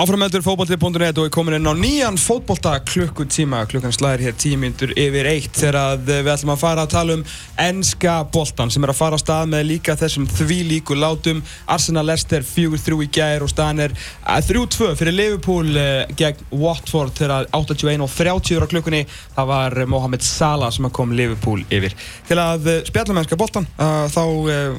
Áframöldur fótballtið.net og við komin inn á nýjan fótballta klukkutíma. Klukkan slæðir hér tíu myndur yfir eitt þegar við ætlum að fara að tala um ennska boltan sem er að fara á stað með líka þessum því líku látum. Arsenal Leicester 4-3 í gæðir og staðan er 3-2 fyrir Liverpool eh, gegn Watford þegar 81 og 30 á klukkunni. Það var Mohamed Salah sem kom Liverpool yfir. Til að eh, spjalla með ennska boltan þá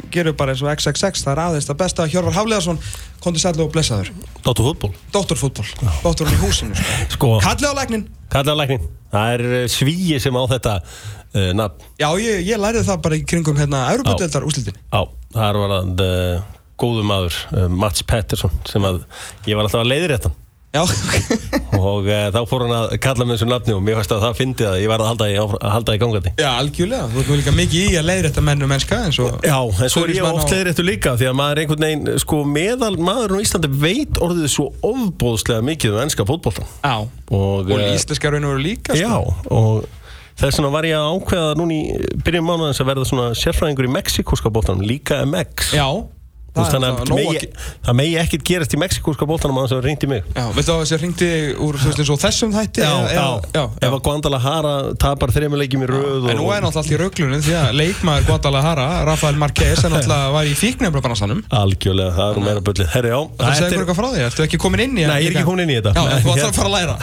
gerum við bara eins og XXX það er aðeins það besta. Hjörvar Hafleðarsson kontið sætla og blessaður. Dóttur fútból Dóttarfútból, dóttarinn í húsinu sko. Sko, Kallið á læknin kallar læknin Það er eh, svíi sem á þetta uh, nafn. Já, ég, ég lærið það bara í kringum hérna Európa-deildar úslitin Já, það var að uh, góðu maður uh, Mats Pettersson sem að ég var alltaf að leiðir þetta og uh, þá fór hann að kalla með þessu nafni og mér fannst að það fyndi að ég var að halda í, að halda í gangandi. Já, algjörlega. Þú ert líka mikið í að leiðir þetta menn og mennska eins og Já, en svo er ég oft þetta líka því að maður er einhvern veginn, sko, meðal maðurinn á Íslandi veit orðið svo ofbóðslega mikið um ennska fótboltan Já, og, og eh, íslenska raun og veru líka Já, sko. og þess vegna var ég að ákveða núna í byrjun mánuðins að verða svona sérfræðingur í mexikóska bóltanum, líka MX Já, veist, þannig það að nóg megi, að- það megi ekkert gerast í mexikóska bóltanum að það ringdi mig. Já, veistu að þessi hringdi úr veist þessum þætti eða- eða- já, Ef að Guadalajara tapar þremuleikjum í röð En nú er náttúrulega allt í rauglunum því að leikmaður Guadalajara, Rafael Marquez, er náttúrulega var í fíknefnabransanum Algjörlega, það er nú meira bullið Herri, já Það segir eitthvað frá því, ertu ekki komin inn í Nei, ég er ekki komin inn í þetta. Já, þú ætlar að fara að læra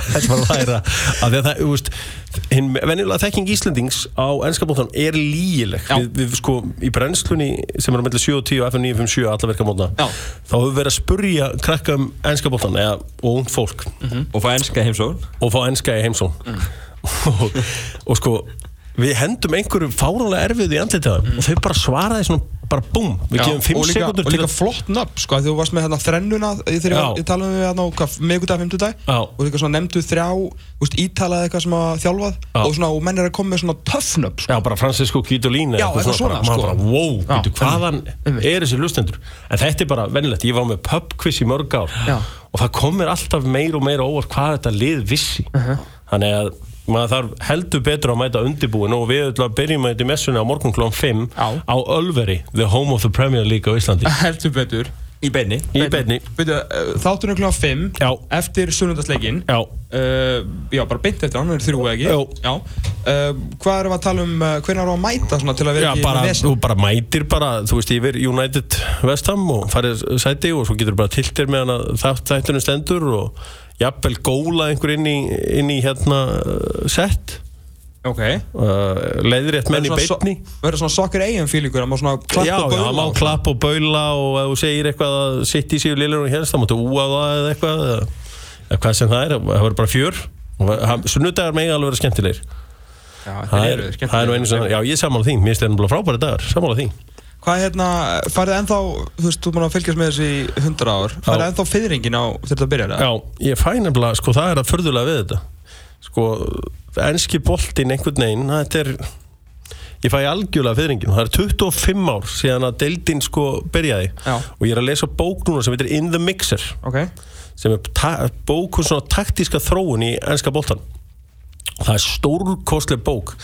Hinn venjulega þekking Íslendings á ennska bóltan er lígileg við, við sko í brennslunni sem er á mellir 7 og 10 og FM 957 alla verka mótna þá höfum við verið að spurja krakka um ennska bóltan eða, og ung fólk. Og fá ennska heimsókn? Og fá ennska í heimsón og, og sko við hendum einhverju fáránlega erfið í andlitið mm. og þau bara svaraði svona bara búm, við gefum 5 og líka, sekundur og líka að flott nöfn sko, þú varst með hérna þrennuna þegar Já. ég, talaði við hérna hvað, megudag, fymtudag Já. og líka svona nefndu þrjá úst, ítalaði eitthvað sem að þjálfað Já. og, svona, og menn er að koma með svona töff nöfn sko. Já, bara Francisco Guidolin Já, eitthvað svona, bara, sko. wow, veitu, hvaðan einmitt. er þessi lustendur en þetta er bara vennilegt, ég var með pubquiz í mörg ár Já. og það komir alltaf meir og meira óvart hvað þetta lið vissi Uh-huh. þannig að maður þarf heldur betur að mæta undirbúin og við ætlum að byrjum með þetta í messunni á morgun klón 5 Já. á Ölveri, the home of the Premier League á Íslandi heldur betur í beinni í beinni uh, þáttunum kl. 5 Já. eftir sunnundasleikin Já, uh, já, bara beint eftir hann, það er þrjú eða ekki Jú. já. uh, hvað erum við að tala um uh, hvernig erum við að mæta svona, til að vera Já, ekki bara, með vesen þú bara mætir bara, þú veist, yfir United Vestham og farið sæti og svo getur bara tiltir með hana þátt þættunum stendur og jafnvel góla einhver inn í, inn í hérna uh, sett ok. Uh, leiðrétt menn í Verður so- verður svona sokkur eigin fílingur að má svona klapp Já, og já, baula má klapp og baula og ef þú segir eitthvað að sitt í síðu lillur og hérst, þá máttu úa það eða eitthvað eða, hvað sem það er, það verður bara fjör. Sunnudagar megi alveg vera skemmtilegir. Já, það er, það er nú einu sem, já, ég er sammála því. Mér finnst þetta bara frábæri dagar, sammála því Hvað hérna, farið ennþá, þú veist, þú er búin að fylgjast með þessu í 100 ár, farið ennþá fyrringin á þetta byrjar, eða? Já, ég fæ nefnilega, sko, það er að förðulega við þetta. Sko, enski boltinn einhvern veginn, þetta er Ég fæ algjörlega fyrringin Það er 25 ár síðan að deildin sko byrjaði. Já. Og ég er að lesa bók núna sem heitir In the Mixer. Ok, Sem er ta- bók um svona taktíska þróun í enska boltan Það er stórkostleg bók.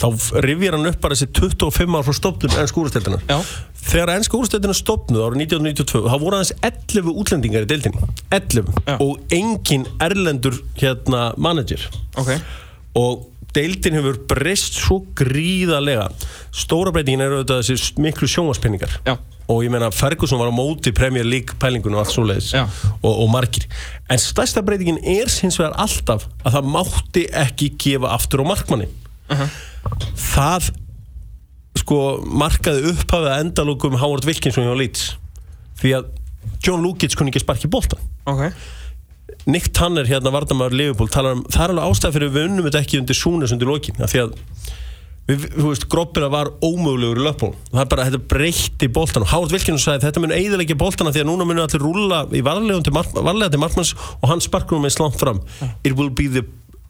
Þá rifjar hann upp bara þessi 25 ár frá stofnum ennsku úrsteldinar já, Þegar ennska úrstöldina stopnuð árið 1992 þá voru aðeins 11 útlendingar í deildinni. 11 Já. og engin erlendur hérna manager. Ok, og deildin hefur breyst svo gríðarlega. Stóra breytingin er auðvitað þessi miklu sjónvarspenningar. Og ég meina Ferguson var á móti Premier League pælingun og allt svoleiðis. Já. og, og margir. En stærsta breytingin er hins vegar alltaf að það mátti ekki gefa aftur á markmanni. Það sko markaði upphafið að endalókum Howard Wilkinson hjá Leeds. Því að John Lukic kunni ekki sparki boltan ok. Nick Tanner hérna Vardamæður Liverpool talar um, það er alveg ástæð fyrir við unnum þetta ekki undir Súnes undir lokin. Af því að við, þú veist, Groppina var ómögulegur í löpból það er bara, þetta breytti boltan og Howard Wilkinson sagði þetta mun eiðilegja boltana því að núna munum allir rúlla í varlega til, varlega til markmanns og hann sparkur hún með slant fram. It will be the,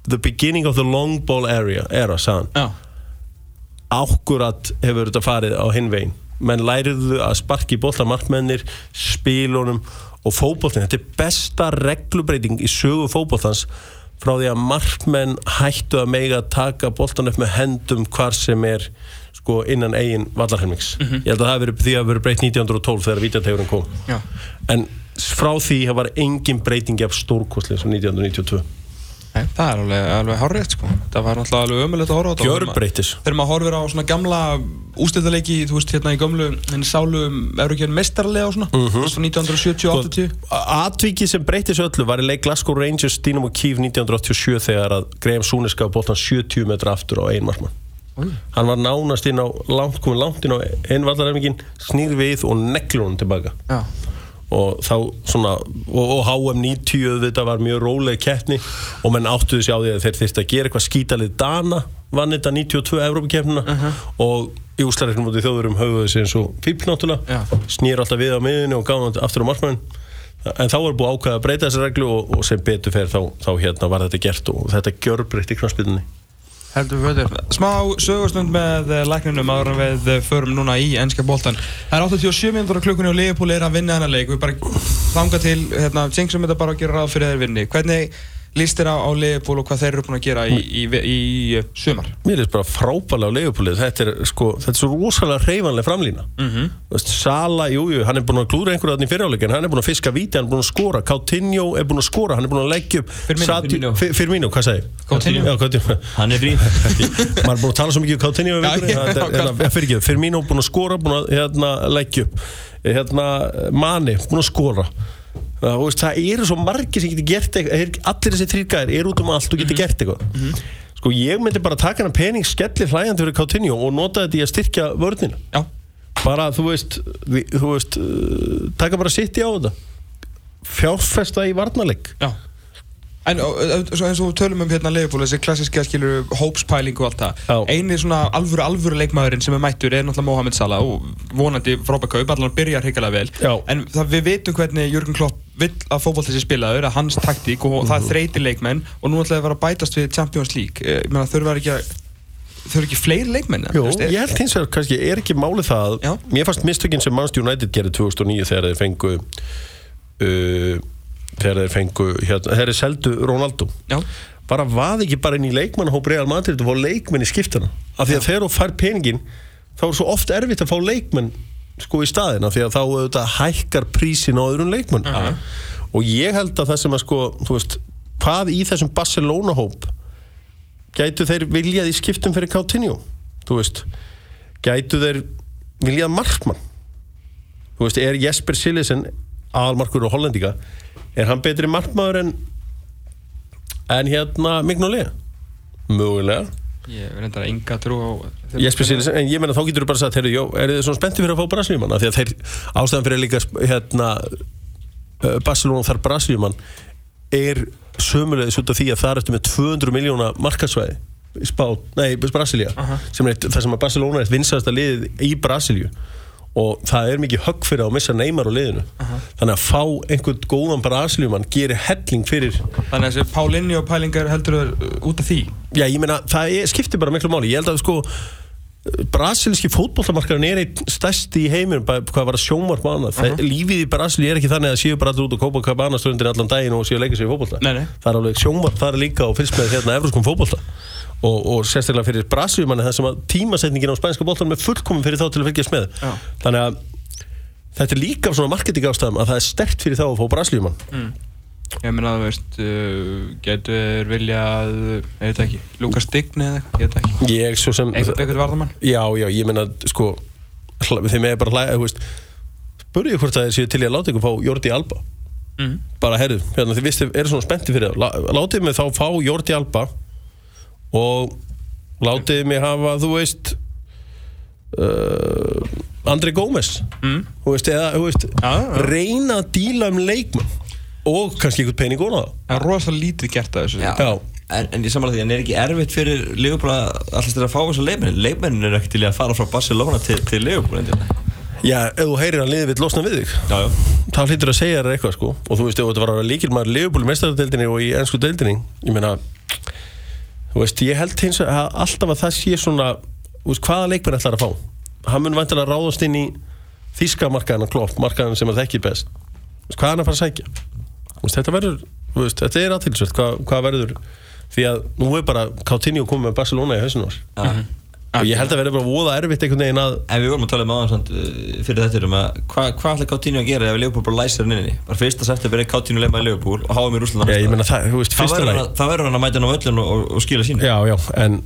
the beginning of the long ball area era, Já, ákkurat hefur þetta farið á hinn veginn. Menn læriðu að sparki bólta markmennir, spílunum og fótboltin, þetta er besta reglubreiting í sögu fótboltans frá því að markmenn hættu að mega taka bóltan upp með hendum hvar sem er sko innan eigin vallarhelmings. Ég held að það verið því að verið breytt 1912 þegar vítjantegurinn kom. Já, en frá því það var engin breyting af stórkostlega sem 1992 Nei, það er alveg, alveg hárrétt sko. Það var náttúrulega alveg ömulegt að horfa á þetta. Gjör breytis Þegar maður horfir á svona gamla ústæðarleiki, þú veist, hérna í gömlu, henni sálu, eru ekki henni mestarlega og svona, mm -hmm. svona 1970-80. Atvikið sem breytis öllu var í leik Glasgow Rangers Dynamo Kiev 1987 þegar að Graham Súnes gaf bóttan 70 metra aftur á einmarkmann. Hann var nánast inn á, langt, komið langt inn á einvallarhefingin, snýr við og neglur hann tilbaka. Já. Og þá svona og, og HM90 þetta var mjög róleg keppni. Og menn áttuðu sér á því að þeir þurfti að gera eitthvað skítalið Dana vann þetta 92 Európa-keppnina og í úslarreiknum í þjóðurum höfuðu sér eins og fíbl náttúrulega. Já. snýr alltaf við á miðunni og gáði aftur á markmann en þá var búið að ákveða að breyta þessar reglu og, og sem betur fer þá, þá hérna var þetta gert og þetta gjörbreytti í knarspilunni Heldur við þetta. Smá sögustund með eh, lækninum áður en við eh, förum núna í ennska boltan. Það er 87 minnur á klukkunni og Liverpool er að vinna þennan leik. Við bara þanga til, hérna, tjengsum þetta bara að gera ráð fyrir þeir vinni. Hvernig líst þér á, á Liverpool og hvað þeir eru búin að gera í, í, í, í sumar? Mér er bara frábælega á leifupúlið þetta er sko, þetta er svo rosalega hreyfanlega framlína mm. -hmm. Sala, jú, jú, hann er búin að klúra einhverju þarna í fyriráleikin, hann er búin að fiska víti hann er búin að skora, Coutinho er búin að skora hann er búin að leggja upp. Fi- Firmino, hvað sagði? Coutinho. Já, Coutinho Hann er frí maður er búin að tala svo mikið um Coutinho Já, vikunni, fyrir Firmino búin að skora, búin að hérna, leggja upp hérna, Mani, búin að skora það, veist, það eru svo margir sem getur gert eitthvað allir þessi þrýrgæðir eru út um allt og getur gert eitthvað sko ég myndi bara taka hana pening skellir hlæjandi fyrir Coutinho og nota þetta í að styrkja vörnina Já. bara þú veist, þú veist uh, taka bara sitt í á þetta fjárfesta í varnarleik Já. En eins og við tölum um hérna Liverpool, þessi klassiska skilur hópspæling og allt það. Já. Einu svona alvöru, alvöru leikmaðurinn sem er mættur er náttúrulega Mohamed Salah og vonandi frábæk kaup, allan byrjar hrigalega vel. Já. En það, við veitum hvernig Jürgen Klopp vill að fótboll þessi spilaður, að hans taktík og það þreyti leikmenn og nú ætlaði að vera að bætast við Champions League. Eh, Ég meina þurfa ekki að þurfa ekki fleiri leikmenn? Jú, ég held hins vegar kannski er ekki málið það Já. mér fannst mistökin sem Manchester United gerði 2009 þegar þeir fengu uh, þegar þeir fengu hérna, þeir seldu Ronaldo Já. bara vaði ekki bara inn í leikmannahóp Real Madrid og fá leikmenn í skiptana af því að þegar þú fær peningin þá er svo oft erfitt að fá leikmenn sko í staðina því að þá auðvitað hækkar prísin á öðrum leikmenn og ég held að það sem að sko þú veist, hvað í þessum Barcelona hóp gætu þeir viljað í skiptum fyrir Coutinho? Þú veist, gætu þeir viljað markmann? Þú veist, er Jesper Sillesen aðalmarkur og hollendinga er hann betri markmaður en en hérna Mignolega mögulega Ég reyndar enga trú á... Jesper Sillesen, en ég meina þá getur þú bara sagt heyrðu, jó, er þið svona spenntið fyrir að fá Brasilíumann? Því að þeir ástæðan fyrir líka hérna Barcelona þar Brasilíumann er sömulegðis út af því að það er eftir með 200 miljóna markasvæði í Aha. sem er það sem að Barcelona er eitt vinsasta liðið í Brasilíu og það er mikið högg fyrir að missa Neymar á liðinu. Þannig að fá einhvern góðan Brasilíumann gerir helling fyrir Þannig að þessi Paulinho pælingar heldur þau út af því? Já, ég meina, það skiptir bara miklu máli. Ég held að sko Brasilíski fótbollamarkarinn er einn stærsti í heiminum hvað var að sjónvarp og annað uh Lífið í Brasilíu er ekki þannig að séu bara allir út og kópa kabana stundir allan daginn og séu að leika sér í fótbolla. Það er alveg sjónvarp þar líka og fyrst með hérna evróskum fótbolla og, og sérstaklega fyrir Brasilíumanni það sem að tímasetningin á spænska boltanum er fullkomin fyrir þá til að fylgjast með. Já. Þannig að þetta er líka af svona marketing ástæðum að það er stert fyrir þá að fá Brasilíumann Ég meina þú veist, uh, getur viljað, ég veit ekki, Lukas Digni eða eitthvað, ég veit ekki. Ég svo sem einhvern varðamann? Já, já, ég meina, sko þeim er bara hlæða, þú veist spurðu hvort það séu til í að láta ykkur fá Jordi Alba Mm. bara, herru, hérna, þið vistu, eru svona spennti fyrir það lá- látið mig þá fá Jordi Alba og látið mig hafa, þú veist uh, Andri Gómez Mm. þú veist, eða, þú veist Já, já. reyna að díla um leikmann og kannski einhvern pening óna Það er rosalega lítið gert að þessu. Já. Já. En, en ég samanlega því, en er ekki erfitt fyrir Liverpool að alltaf styrir að fá þessa leikmenn Leikmennin er ekki til að fara frá Barcelona til, til Liverpool endilega. Já, ef þú heyrir að liðið vill losna við þig Já, já þá hlýtur að segja þér eitthvað sko og þú veist, ef þetta var að vera líkil maður Leopold í mestaradeildinni og í ennsku deildinni ég meina, þú veist, ég held hins að alltaf að það sé svona þú veist, hvaða leikmenn ætlar að fá hann mun vantilega ráðast inn í þíska markaðan klopp, markaðan sem að þekkir best Þú veist, hvað er hann að fara að sækja veist, þetta verður, veist, þetta er aðtilsvært hvað, hvað verður. Því að nú er bara Coutinho komið með Barcelona í hausinu var Já. og ég held að verði bara voða erfitt einhvern veginn að En við vorum að tala um samt, uh, fyrir þetta um að hvað hva ætla Coutinho að gera ef Liverpool bara læsir hann inni? Bara fyrsta september er Coutinho leima í Liverpool og í Rúsland Já, ég meina það, verður hann að- verður að mæta hann á völlun og, og, og skila sínu. Já, já, en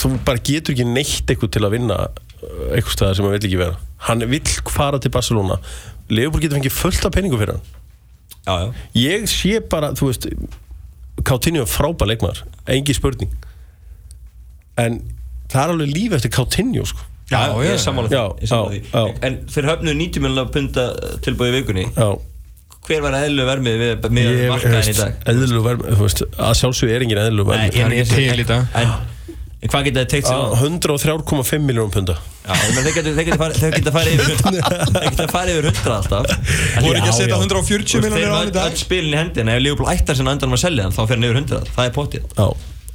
þú bara getur ekki neitt eitthvað til að vinna uh, eitthvað staðar sem hann vill ekki vera. Hann vill fara til Barcelona. Leopold getur fengið fullt af penningu fyrir hann já, já. Ég sé bara, þú veist Coutinho er frábær leikmaður Engi spurning En það er alveg líf eftir Coutinho sko. Já, já, ég er sammála því, Já, ég sammála já, því. já. En þeir höfnuðu 90 miljonar punta tilbúið í vikunni Já Hver var eðlu vermið við, með Ég markaðin í dag? eðlilegur verð, þú veist, að sjálfsög er engin er til í dag. En, en hvað geta þið teikt sér á? 103,5 miljónum punda. Já, meina, þeir geta- þeir geta farið- þeir geta farið yfir 100 Þeir geta farið yfir 100 alltaf. En Voru ekki að setja já. 140 miljonir á Þeir hann í eru öll dag? spilin í hendina Ef Liverpool ættar sinna undan um að selja hann Þá fer hann yfir 100 Það er pottið. Já,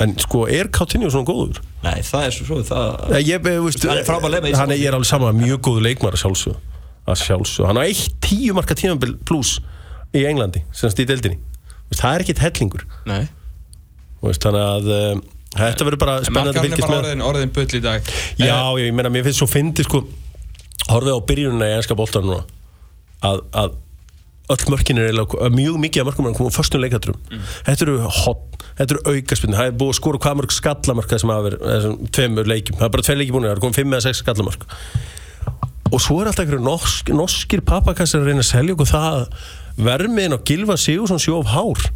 en sko, er Coutinho svona góður? Nei, það er svo svo það Nei, Ég, ég, veist, Hann er frábær leikmaður hann er, ég er alveg saman mjög góð leikmar að sjálfsög að sjálfsög, hann á eitt tíu marka tímabil pluss í Englandi semst í deildinni, veist, það er ekkit hellingur. Nei. Veist, þannig að um, þetta verður bara spennandi bara með. orðin, orðin bull í dag. Já, ég, ég meina, mér finnst svo fyndi sko, horfið á byrjunina í enska boltan núna að, að öll mörkin er eiginlega, mjög mikið af mörkum er að koma á förstum leikaturum þetta eru hot, þetta eru aukaspinn það er búið að skora hvað mörg skallamörk sem hafa verið, þessum tveimur leikjum, það er bara tveir leikjum búin það er komið fimm eða sex skallamörk og svo er alltaf einhverju norsk, norskir pappakassar að reyna að selja okkur það að vermiðin á Gilva Sigursson sjóf hár.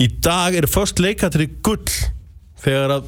Í dag er först leikatri gull þegar að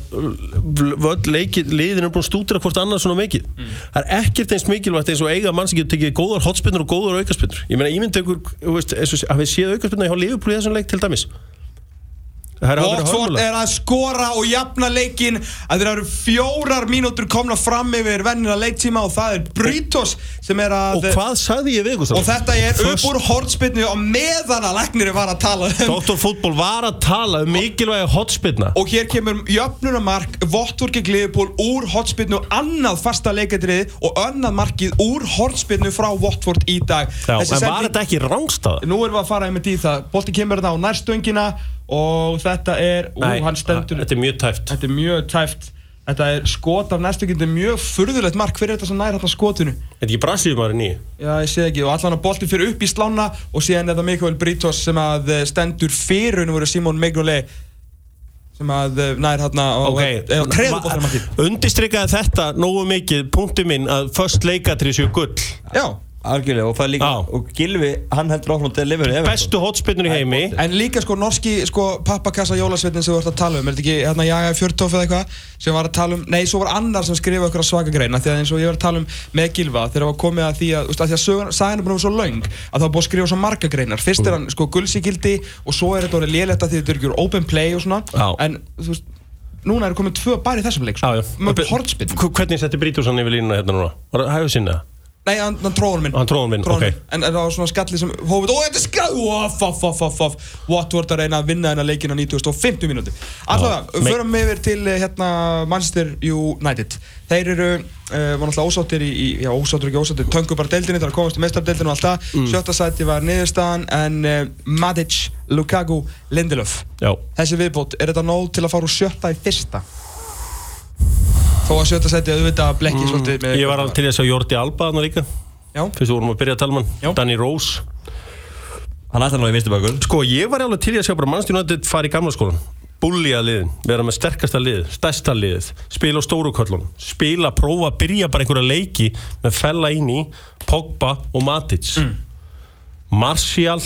liðin er búin að stúdra hvort annað svona mikið. Það er ekkert eins mikilvægt eins og eiga mann sem getur tekið góðar hotspinnur og góðar aukaspinnur ég meina, ég myndi ykkur, þú veist, að við séð aukaspinnur hjá Liverpool í þessum leik til dæmis það er að vera Watford er að skora og jafna leikin að þeir eru fjórar mínútur komna fram yfir vennina leiktíma og það er Brytos sem er að og hvað sagði ég við og þetta er upp Först- úr hortspinnu og meðan að læknir var að tala um Dr. Fútból var að tala um mikilvægi hotspinna og hér kemur jöfnunamark Watford gegn Liverpool úr hortspinnu annað fasta leikadrið og annað markið úr hortspinnu frá Watford í dag. Já, en var þetta ekki rángstaða? Nú erum við að fara einmitt í það. Bolti kemur þetta á nærstöngina og þetta er, ú, hann stendur Þetta er mjög tæft. Þetta er mjög tæft. Þetta er skot af nærstöngin Þetta er mjög furðulegt mark. Hver er þetta sem nær þetta skotinu? Þetta er ekki Brasilíumari nýju Já, ég sé ekki. Og allan að bolti fyrir upp í slána Og síðan er það Mikael Britos sem að eh, stendur fyrir Nú voru Simon Megnolé sem að eh, nær hérna á, Ok, eða treður boltinu markið undistrykkaði þetta nógu mikið punktu minn að först leikatri séu gull. Já Algjörlega og það er líka Já. Og Gilvi, hann heldur áfram að delivery Everton. bestu hotspinnur í heimi En líka sko norski sko pappakassa jólasveitin sem við vart að tala um Er þetta ekki hérna Jaga Fjörtóf eða eitthvað sem var að tala um Nei, svo var annar sem skrifa eitthvað svaka greina Því að eins og ég var að tala um með Gilva Þegar það var komið að því að, að, því að sögun, sagan er búin að vera svo löng Að það var búin að skrifa svo marga greinar Fyrst er hann sko guldsíkildi Og svo er þetta orðið léletta því þetta er ekki open play og svona Já. En þú veist Núna er komið tvö í þessum leik sko. Mörg hortspinn Hvernig setti Brítursson yfir línuna hérna núna? Var það hægur sinna? Nei, hann, tróðan minn. Hann tróð hann minn, ok. En það var svona skalli sem hófið. Ó, þetta er skall Off, off, off, off, off Watford að reyna að vinna hennar leikina 9050 mínúti Allavega, förum yfir til eh, hérna Manchester United. Þeir eru, uh, var náttúrulega ósáttir í, í Já, ósáttir ekki ósáttir. Töngu bara deildinni Það að komast í mestardeildinu og allt það. Mm. Sjötta sæti var niðurstaðan En uh, Madic, Lukaku, Lindelöf Já. Þessi viðbót, er þetta nóg til að fara úr sjötta í fyrsta? Þó að sjötta sæti auðvitað blekki svolítið með Mm. Ég var til þess að Jordi Alba þarna líka. Já, Fyrst við vorum að byrja að tala um Já. hann Danny Rose. Hann ætlar nú í vinstu bakur Sko, ég var alveg til í að sjá bara mannstjónu að fara í gamla skólan Búlja liðin, vera með sterkasta lið Stærsta liðið, spila á stóru köllunum Spila, prófa, byrja bara einhverja leiki Með fella inn í Pogba og Matic. Martial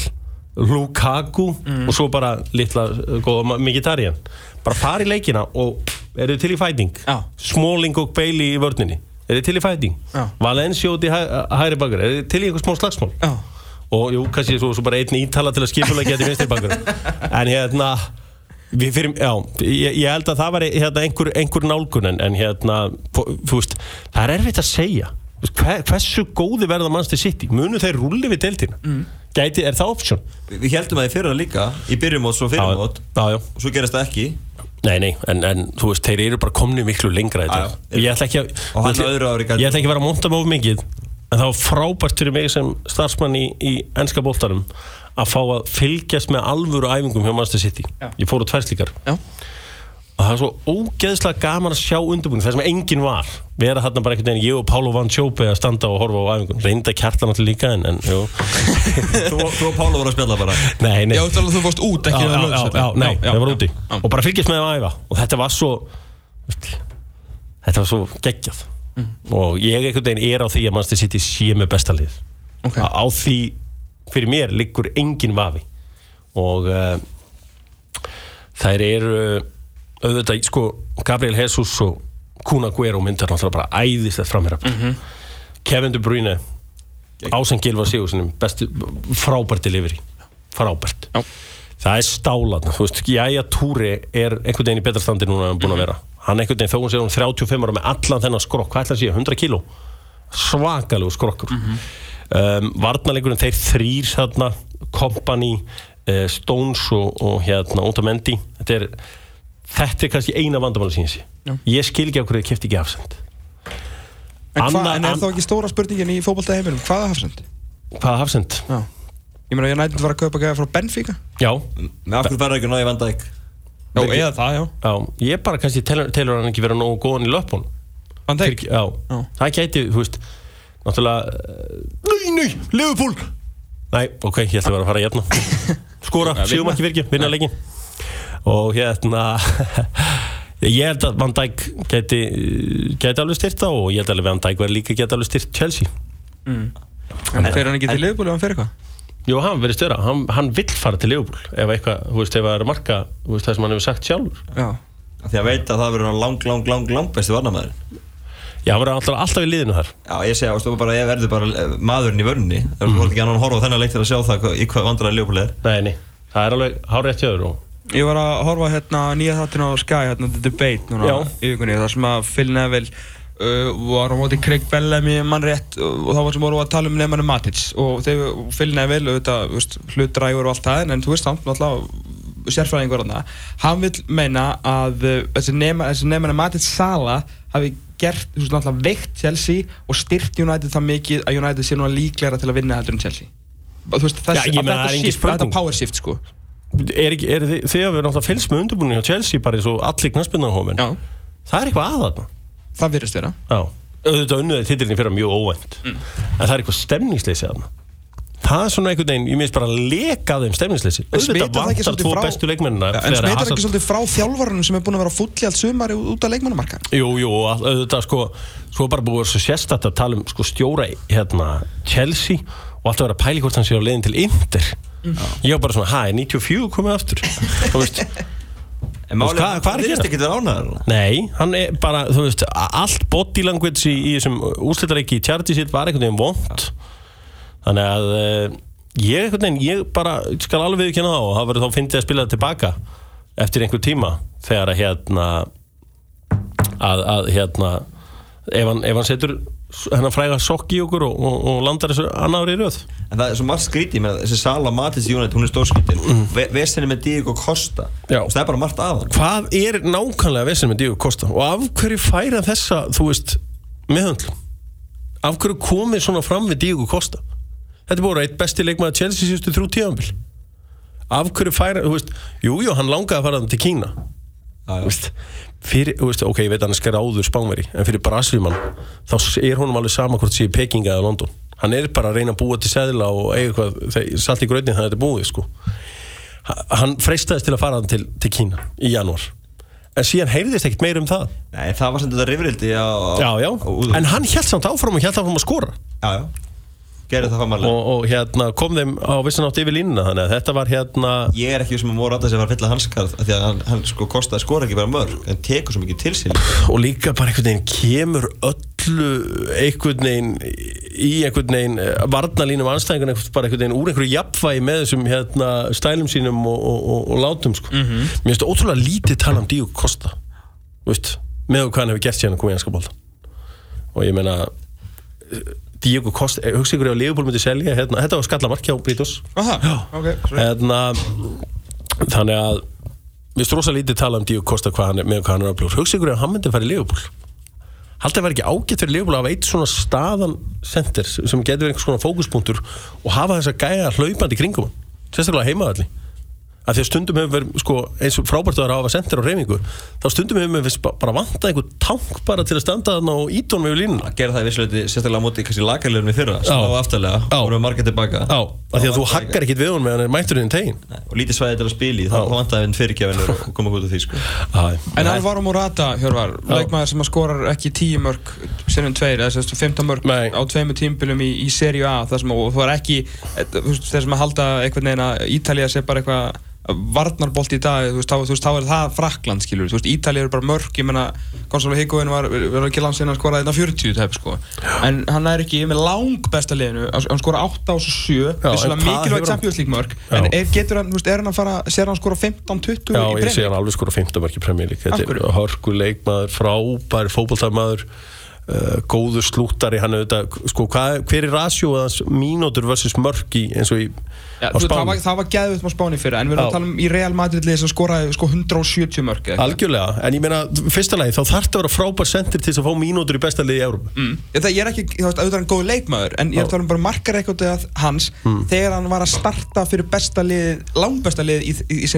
Lukaku og svo bara litla uh, góða Mkhitaryan. Bara fara í leikina og eru þið til í fæting Já. Smalling og Bailey í vörninni. Eru þið til í fæting Já. Valencia út í hæ, hæri bakar eru þið til í einhver smá slagsmál? Já. Og jú, kannski svo, svo bara einn ítala til að skipulega geta vinstri bankur en hérna við fyrir, já, ég, ég held að það var hérna, einhver, einhver nálgun en, en hérna, veist, það er erfitt að segja. Hver, hversu góði verða mannstu sitt í munu þeir rulli við deildina? Mm. gæti, er það option? Við við heldum að þið fyrir líka Í byrjumót svo fyrirmót. já, já, Og svo gerast það ekki nei, nei en, en þú veist, þeir eru bara komni miklu lengra í Já, já. ég ætla ekki að Og hann öðru ári gat- ég ætla ekki að vera að monta mig of mikið en það var frábært fyrir mig sem starfsmann í, í ennska boltarum að fá að fylgjast með alvöru æfingum hjá Manchester City Já. ég fór á tværslíkar Já og það er svo ógeðslega gaman að sjá undirbúin það sem enginn var. Vera þarna bara einhvern veginn, ég og Pálo Van Sjópe að standa og horfa á æfingun, reynda kjartan alltaf líka en, en jú, Þú þú og Pála voru að spjalla bara? Nei, nei. Já, þú þú fórst út, ekki já, við já, já, já, nei, var já, úti. og bara fylgjast með að æfa. Og þetta var svo þetta var svo geggjað. Mm. og ég einhvern veginn er á því að mannstu sitt í sé með besta lið. Ok. á, því fyrir mér liggur engin vafi. Og uh, þær eru auðvitað, sko, Gabriel Jesus og Kuna Guero myndar náttúrulega bara æðist þetta framherra Mhm. Kevin De Bruyne Ásen Gilvar Sigurssonum frábært delivery. Frábært. Já. það er stálan, þú veist, Jæja Túri er einhvern veginn í betra standi núna en hann búin að vera. Hann einhvern veginn þó hún sér hún 35 ára með allan þennan skrokk, hvað ætla að sé, 100 kíló? Svakalegu skrokkur. Um, varnarleikurinn þeir þrýr þarna, Kompany uh, Stones og, og hérna Otamendi, þetta er þetta er kannski eina vandamáli sín Já. ég skil ekki á hverju þið kefti ekki afsend En, hva, Anna- en er þá ekki stóra spurningin í fótbolta heiminum? Hvaða hafsend? hvaða afsend? Já. Ég meina, ég nætti að fara að kaupa gæða frá Benfica. Já, Með af hverju verður ekki náði Van Dijk Já, eða það, já. já ég bara kannski telur, telur hann ekki vera nógu góðan í löpun Van Dijk. já, Já. það gæti, þú veist náttúrulega uh, Nei, nei, Liverpool Nei, ok, ég ætla að vera að fara að jæfna Skora, Já, síðum vinna. ekki virkja, vinna leikin Og hérna Ég held að Van Dijk gæti, gæti alveg styrta og ég held að Van Dijk verði líka gæti alveg styrt Chelsea. En fer hann ekki til Liverpool ef hann fer eitthvað? Jú, hann verið störa, hann, hann vill fara til Liverpool ef eitthvað, þú veist, ef það er marka þú veist, það sem hann hefur sagt sjálfur. Já. Því að veit að það verður hann lang, lang, lang, lang besti varnamæður Já, hann verður alltaf, alltaf í liðinu þar. Já, ég segja, veistu, bara, ég verður bara eh, maðurinn í vörnni Það mm. voru ekki annan að horfa á þennan leik til að sjá það hvað- í hvað vandræði Leopold er. Nei, nei, það er alveg hárið eftir og Ég var að horfa hérna nýja þáttin á Sky, hérna The Debate núna Já. í vikunni, þar sem að Phil Neville uh, var á móti Craig Bellamy mann rétt og það var sem voru að tala um nefnanum Matic. Og þegar Phil Neville, auðvitað, hlutdrægur og allt það, en þú veist, hann, náttúrulega sérfræðingur þarna, hann vil meina að uh, þessi nefnanum Matic Sala hafi gert, þú veist, náttúrulega veikt Chelsea og styrt United það mikið að United sé núna líklegra til að vinna heldur en Chelsea. Þú veist, þessi, Já, að þetta er shift, að þetta power shift, sko er, ekki, er þið, þið að vera náttúrulega fylgst með undirbúinu hjá Chelsea bara eins og allir knaspinnaðhómin Já, það er eitthvað aðaðna það virðist vera. Já, auðvitað unnuðið titlinni fyrir mjög óvænt. En það er eitthvað stemningsleysi aðna það er svona einhvern veginn, ég minnst bara að leka þeim stemningsleysi. Auðvitað það vantar tvo frá- bestu leikmennina en smitar ekki svolítið frá þjálfarunum sem er búin að vera fulli allt sumari út af leikmannamarka? Jú, jú, auðvitað sko svo bara búið svo sérstætt að tala um sko stjóra hérna Chelsea og alltaf vera pæli hvort hann sé á leiðin til Inter ég var bara svona, hæ, 94 komið aftur? Þú veist, hvað- hvað er ekki ánæður nei, hann er bara þú veist, allt body language í, í þessum úrslitareiki í Charity sitt var einhvern veginn vond þannig að uh, ég einhvern veginn, ég bara skal alveg viðkynna það og það verður þá fyndið að spila það tilbaka eftir einhver tíma þegar að hérna að, að hérna ef hann, ef hann setur hennar fræga sokk í okkur og, og, og landar þessu annar í röð. En það er svo margt skrítið með þessi Sala Matis United, hún er stórskrítin. Mm. Vesenni með Diego Costa. Það er bara margt af hann hvað er nákvæmlega vesinn með Díu Kosta og af hverju færa þessa þú veist, meðhöndlum af hverju komið svona fram við Díu Kosta þetta er bara eitt besti leikmaður Chelsea síðustu þrjú tíðanbíl af hverju færa, þú veist jújú, jú, hann langaði að fara til Kína. Veist, fyrir, þú veist, ok, ég veit að hann er skráður spánveri en fyrir Brasilíumann þá er honum alveg sama hvort sé í Peking eða London. Hann er bara að reyna að búa til seðla og eiga eitthvað, salt í gröðin það er þetta búið sko. Ha- hann freistaðist til að fara til, til Kína í janúar. En síðan heyrðist ekkert meir um það. Nei, það var sem þetta rifrildi á, já, já, en hann held samt áfram og held áfram að skora. Já, já og, og hérna kom þeim á vissan átt yfir línuna þannig að þetta var hérna Ég er ekki sem að alltaf sem var að fylla hans skarð af Því að hann, hann sko kostaði skora ekki bara mörg En tekur svo mikið til sín. Og líka bara einhvern veginn kemur öllu einhvern veginn í einhvern veginn eh, varnalínum anstæðingun bara einhvern veginn úr einhverju jafnvægi með þessum hérna, stælum sínum og, og, og, og látum sko. mér finnst það ótrúlega lítið tala um Díu Kosta Vist, með hvað hann hefur gert síðan að koma í Díu Kosta, eh, hugsa ykkur á Leopold myndi selja hérna, þetta var skallamark hjá Brítos Aha, ok, sorry. hérna, þannig að við finnst rosa lítið tala um Díu Kosta hvað hann með hvað hann er öflugur. Hugsa ykkur ef hann myndi að fara í Leopold haldið að vera ekki ágætt fyrir Leopold að hafa eitt svona staðan center sem getur verið einhvers konar fókuspunktur og hafa þess að gæja hlaupandi kringum sérstaklega heimaðalli að því að stundum hefur verið, sko, eins og frábært að hafa sendir á reyfingu, þá stundum hefur við bara vantað einhver tank bara til að standa þarna og ítónum við línuna. Að gera það í vissuleiti sérstaklega á móti kannski lagarlegum í fyrra sem á aftalega og erum margir tilbaka. Já, af því að þú haggar ekkit við honum meðan hann er mætturinn í tegin og lítið svæði til að spila í þá vantaði við fyrirgjafinur og koma út af því sko. En Alvaro Morata, Hjörvar, leikmaður sem að skorar ekki 10 mörg sinnum tveir, eða sérstu 15 mörg Nei. á tveimu tímbilum í, í Serie A þar sem, og þú ekki, þú veist, þeir sem að halda einhvern veginn að Ítalía sé bara eitthvað varnarbolt í dag, þú veist, þá, þú veist, þá er það Frakland, skilur, þú veist, Ítalía eru bara mörg ég menna, Gonzalo Higuain var, var ekki langt sinna að skora þetta 40 tæp, sko. En hann er ekki með lang besta liðinu. Hann skora 8 og svo 7 Já, en vissulega mikilvægt League mörg Já. en er, getur hann, þú veist, er hann að fara sér hann skora 15-20 Já, í ég Premier sé hann alveg skora 15 marki Premier League. Af Þetta er hörku leikmaður, frábær fótballtæmaður uh, góður slúttari hann auðvitað, sko, hvað, hver er rasjóð hans mínútur versus mörki eins og í Já, á Spáni? var, það var geðvitt á Spáni fyrir en við erum að tala um í Real Madrid sem skoraði sko 170 mörg eða eitthvað. Algjörlega, en ég meina, fyrsta lagi, þá þarf það að vera frábær sendir til þess að fá mínútur í besta liði í Európa mm. ég, það, er ekki, þú veist, auðvitað hann góð leikmaður en ég er að tala um bara margar eitthvað hans Mm. þegar hann var að starta fyrir besta lið langbesta lið í, í, í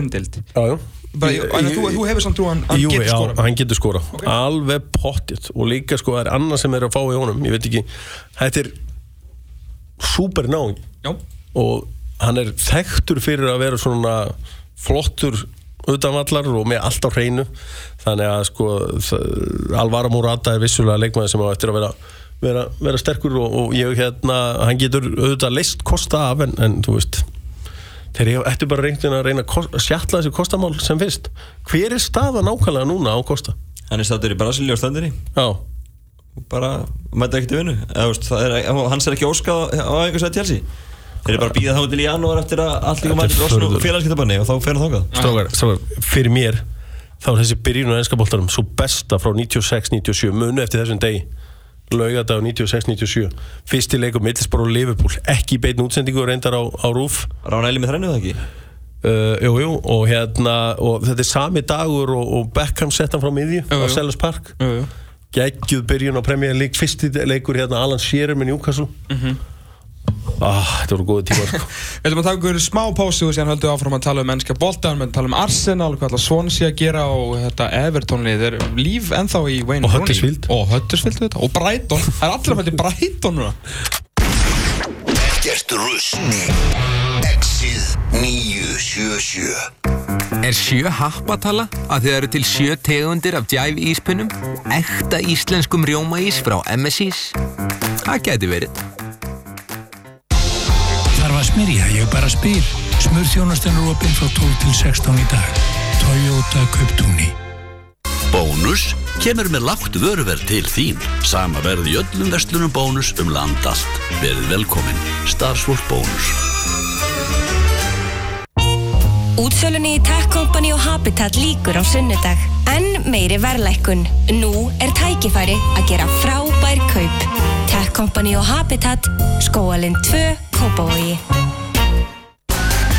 Já, já þú, þú hefur samt trú að hann, getur já, skora hann getur skora Alveg pottið Og líka sko, er annað sem er að fá í honum. Ég veit ekki, þetta er Súper náing já, Og hann er þekktur fyrir að vera svona Flottur utanvallar og með allt á hreinu. Þannig að sko Alvaro Morata er vissulega leikmaður sem á eftir að vera, vera, vera sterkur og, og ég hérna, hann getur auðvitað leist kosta af en, en þú veist þeir eru eftir bara reyndin að reyna að sjatla þessi kostamál sem fyrst. Hver er staða nákvæmlega núna á kosta? hann er státtur í Brasilíu og standir í. Já, bara mæta ekkert í vinnu. Það hans er ekki óskað á einhvers að tjelsi þeir eru bara að býða þá til í janúar eftir að allt líka mæti og félagskiptabanni og þá fer strákar, strákar, fyrir mér þá er þessi byrjun á ennska boltarum svo besta frá 96-97 munu eftir þessum degi laugardag 96-97 fyrsti leikur Middlesbrough og Liverpool ekki beitn útsendingu reyndar á, á rúf Rán Eli með þrennu það ekki? Uh, jú, jú, og hérna og þetta er sami dagur og, og Beckham sett hann frá miðju Jú, á. Sellers Park. Geggjuð byrjun á Premier League. Fyrsti leikur hérna Alan Shearer með Newcastle ah, þetta voru góði tíma sko. Við ætlum að taka ykkur smá pásu og síðan höldum við áfram að tala um mennska boltan, við tala um Arsenal, hvað ætla Swansea að gera og þetta Everton-lið, þeir eru líf ennþá í Wayne Og Rooney. Huddersfield. Og Huddersfield, þetta, og Brighton, það er allir að fætti Brighton núna. Ekkert rusl Exið 977 Er sjö happatala að þið eru til sjö tegundir af Jive íspinnum? Ekta íslenskum rjómaís frá MSIs? Það geti verið. Þarf að smyrja, ég bara spyr. Smurþjónastan er opinn frá 12 til 16 í dag. Toyota Kauptúni. Bónus kemur með lágt vöruverð til þín Sama verð í öllum verslunum bónus um land allt Verið velkomin Starfsfólk bónus Útsölunni í Tech Company og Habitat líkur á sunnudag. En meiri verðlækkun. Nú er tækifæri að gera frábær kaup. Tech Company og Habitat, skóalinn 2, Kópavogi.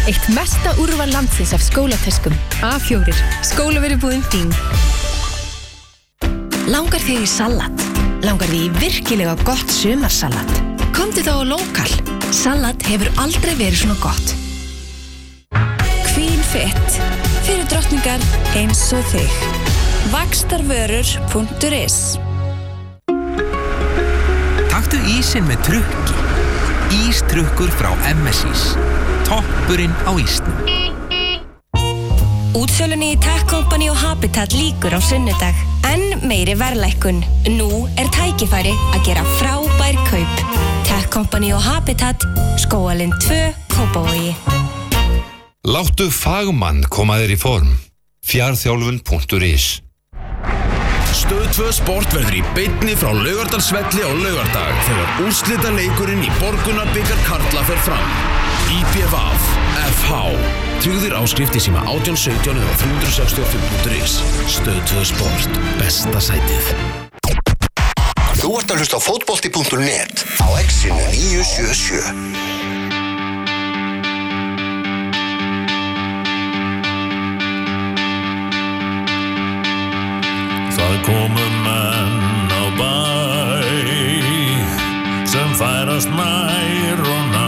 Eitt mesta úrval landsins af skólatöskum. A4. Skólaveribúðin þín. Langar þig í salat? Langar þig í virkilega gott sumarsalat? Komdu þá á Lokal. Salat hefur aldrei verið svona gott. Queen Fit. Fyrir drottningar eins og þig. Vakstarvörur.is Taktu ísinn með trukki. Ístrukkur frá MSIs. Toppurinn á ísnum. Útsölunni í Tech Company og Habitat líkur á sunnudag. En meiri verðlækkun. Nú er tækifæri að gera frábær kaup. Tech Company og Habitat, skóalinn 2, Kópavogi. Láttu fagmann koma þér í form. Fjarþjálfun.is Stöð 2 Sport verður í beinni frá Laugardalsvelli á laugardag þegar úrslita leikurinn í Borgunarbyggar Karla fer fram. IPVAF FH Tryggðir áskrift í síma 1817 eða 365.is Stöð 2 Sport. Besta sætið. Þú ert að hlusta á fótbolti.net á Exinu 977 Það komu menn á bæ sem færast nær og nær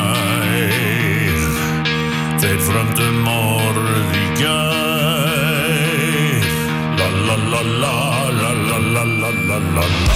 la la.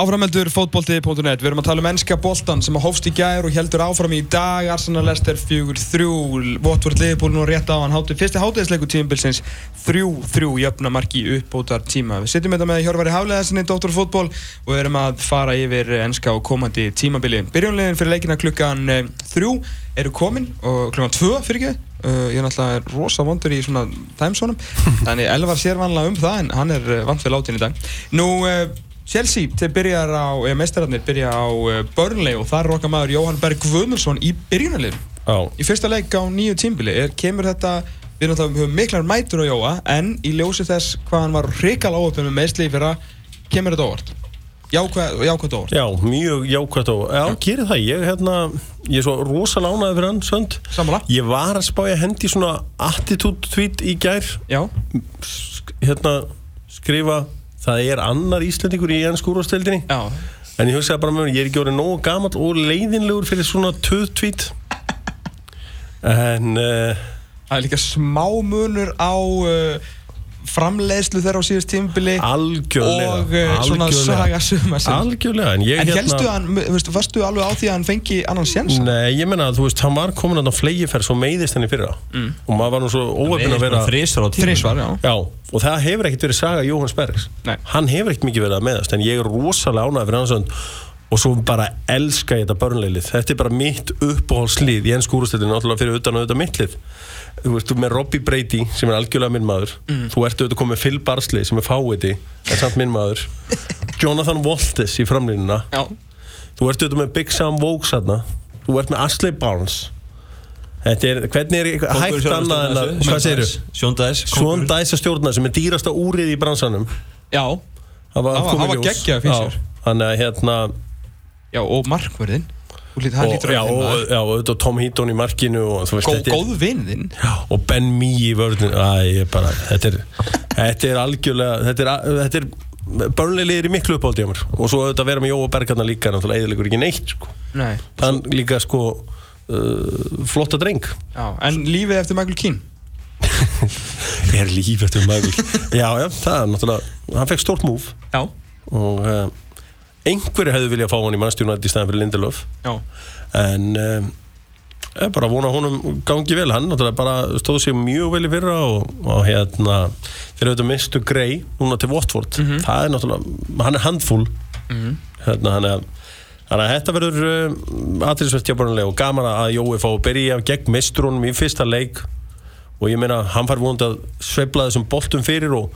Áframeldur fótbolti.net, við erum að tala um ennska boltan sem að hófst í gær og heldur áfram í dag. Arsenal Leicester 4-3 Votvort Liverpool nú rétt á hann hátu fyrsti hátuðisleiku tímabilsins 3-3 jöfna marki uppbótar tíma Við sitjum þetta með Hjörvari Hafleðarsinni, Dr. Fútból og við erum að fara yfir ennska og komandi tímabili. Byrjónlegin fyrir leikina klukkan 3 eru komin og klukkan 2 fyrir ekki Uh, ég er náttúrulega rosa vondur í svona timesónum þannig Elvar sér vanlega um það en hann er uh, vant við látin í dag. Nú, uh, Chelsea til byrjar á, eða meistararnir byrja á uh, Burnley og þar roka maður Jóhann Berg Guðmundsson í byrjunarlið í fyrsta leik á nýju tímbili er, kemur þetta, við náttúrulega höfum miklar mætur á Jóa en í ljósi þess hvað hann var hrikal áöfum með meðsli fyrra kemur þetta óvart. Jákvæð, jákvæð óvart. Já, mjög jákvæð óvart Já, gerir það, ég, hérna, ég er svo rosalega ánægði fyrir hann, sönd. Sammála. Ég var að spája hendi svona attitude tweet í gær. Já. Hérna, skrifa Það er annar Íslandingur í enn skúrastildinni Já. En ég hugsaði bara með mér, ég er ekki orðið nógu gamall og leiðinlegur fyrir svona töð tweet En uh, Það er líka smá munur á uh, framleiðslu þeirra á síðust tímbili Algjörlega og uh, svona saga sumarsins. Algjörlega En, ég, En hérna- helstu hann, veistu, varstu alveg á því að hann fengi annan sjens? Nei, ég menna að þú veist, hann var komin að flegiferð svo meiðist henni fyrra Mm. og maður var nú svo óöfn að vera þrísvar á Þrisvar, já. Já, og það hefur ekkert verið saga Jóhanns Bergs. Nei. Hann hefur ekkert mikið verið að meðast en ég er rosalega ánægð fyrir hans hönd. Og svo bara elska ég þetta börnleilið þetta er bara mitt uppáhaldslið í ennsku úrstættinu náttúrulega fyrir utan og auðvitað mitt lið þú veist, þú með Robbie Brady sem er algjörlega minn maður. Mm. þú ert auðvitað komið Phil Barsley sem er fáiði en samt minn maður. Jonathan Waltis í framlínuna. Já. þú ert auðvitað með Big Sam Vokes þú ert með Ashley Barnes. Er, hvernig er hægt annað en að, kóngur. Dice að stjórna sem er dýrasta úrið í bransanum. Já. Það var, var- geggjaður feature. Já, Þannig að hérna Já, og markverðin og, já, að og, já, og auðvitað Tom Heaton í markinu og, þú veist, þetta er- góð vinðinn og Ben Mee í vörðin Æ, ég bara, þetta er þetta er algjörlega þetta er, þetta er börnlega í miklu uppáldi á mér. Og svo auðvitað vera með Jóa Bergarna líka náttúrulega eðilegur ekki neitt sko. Nei. Hann líka sko uh, flotta dreng. Já, en lífið eftir Michael Keane? Er líf eftir Michael já, já, það er náttúrulega hann fekk stórt múf Já. Og uh, einhverju hefðu viljað fá hann í mannstjónat í staðan fyrir Lindelöf Já. En um, ég bara vona honum gangi vel. Hann bara stóð sér mjög vel í fyrra og, og hérna þeir auðvitað mistu grei núna til Watford. Mhm. það er náttúrulega, hann er handfull. Mhm. hérna hann er Þannig að þetta verður uh, aðeinsvert jábánulega og gaman að Jói fá að byrja gegn mistrunum í fyrsta leik. Og ég meina, hann fær vonandi að sveifla þessum boltum fyrir og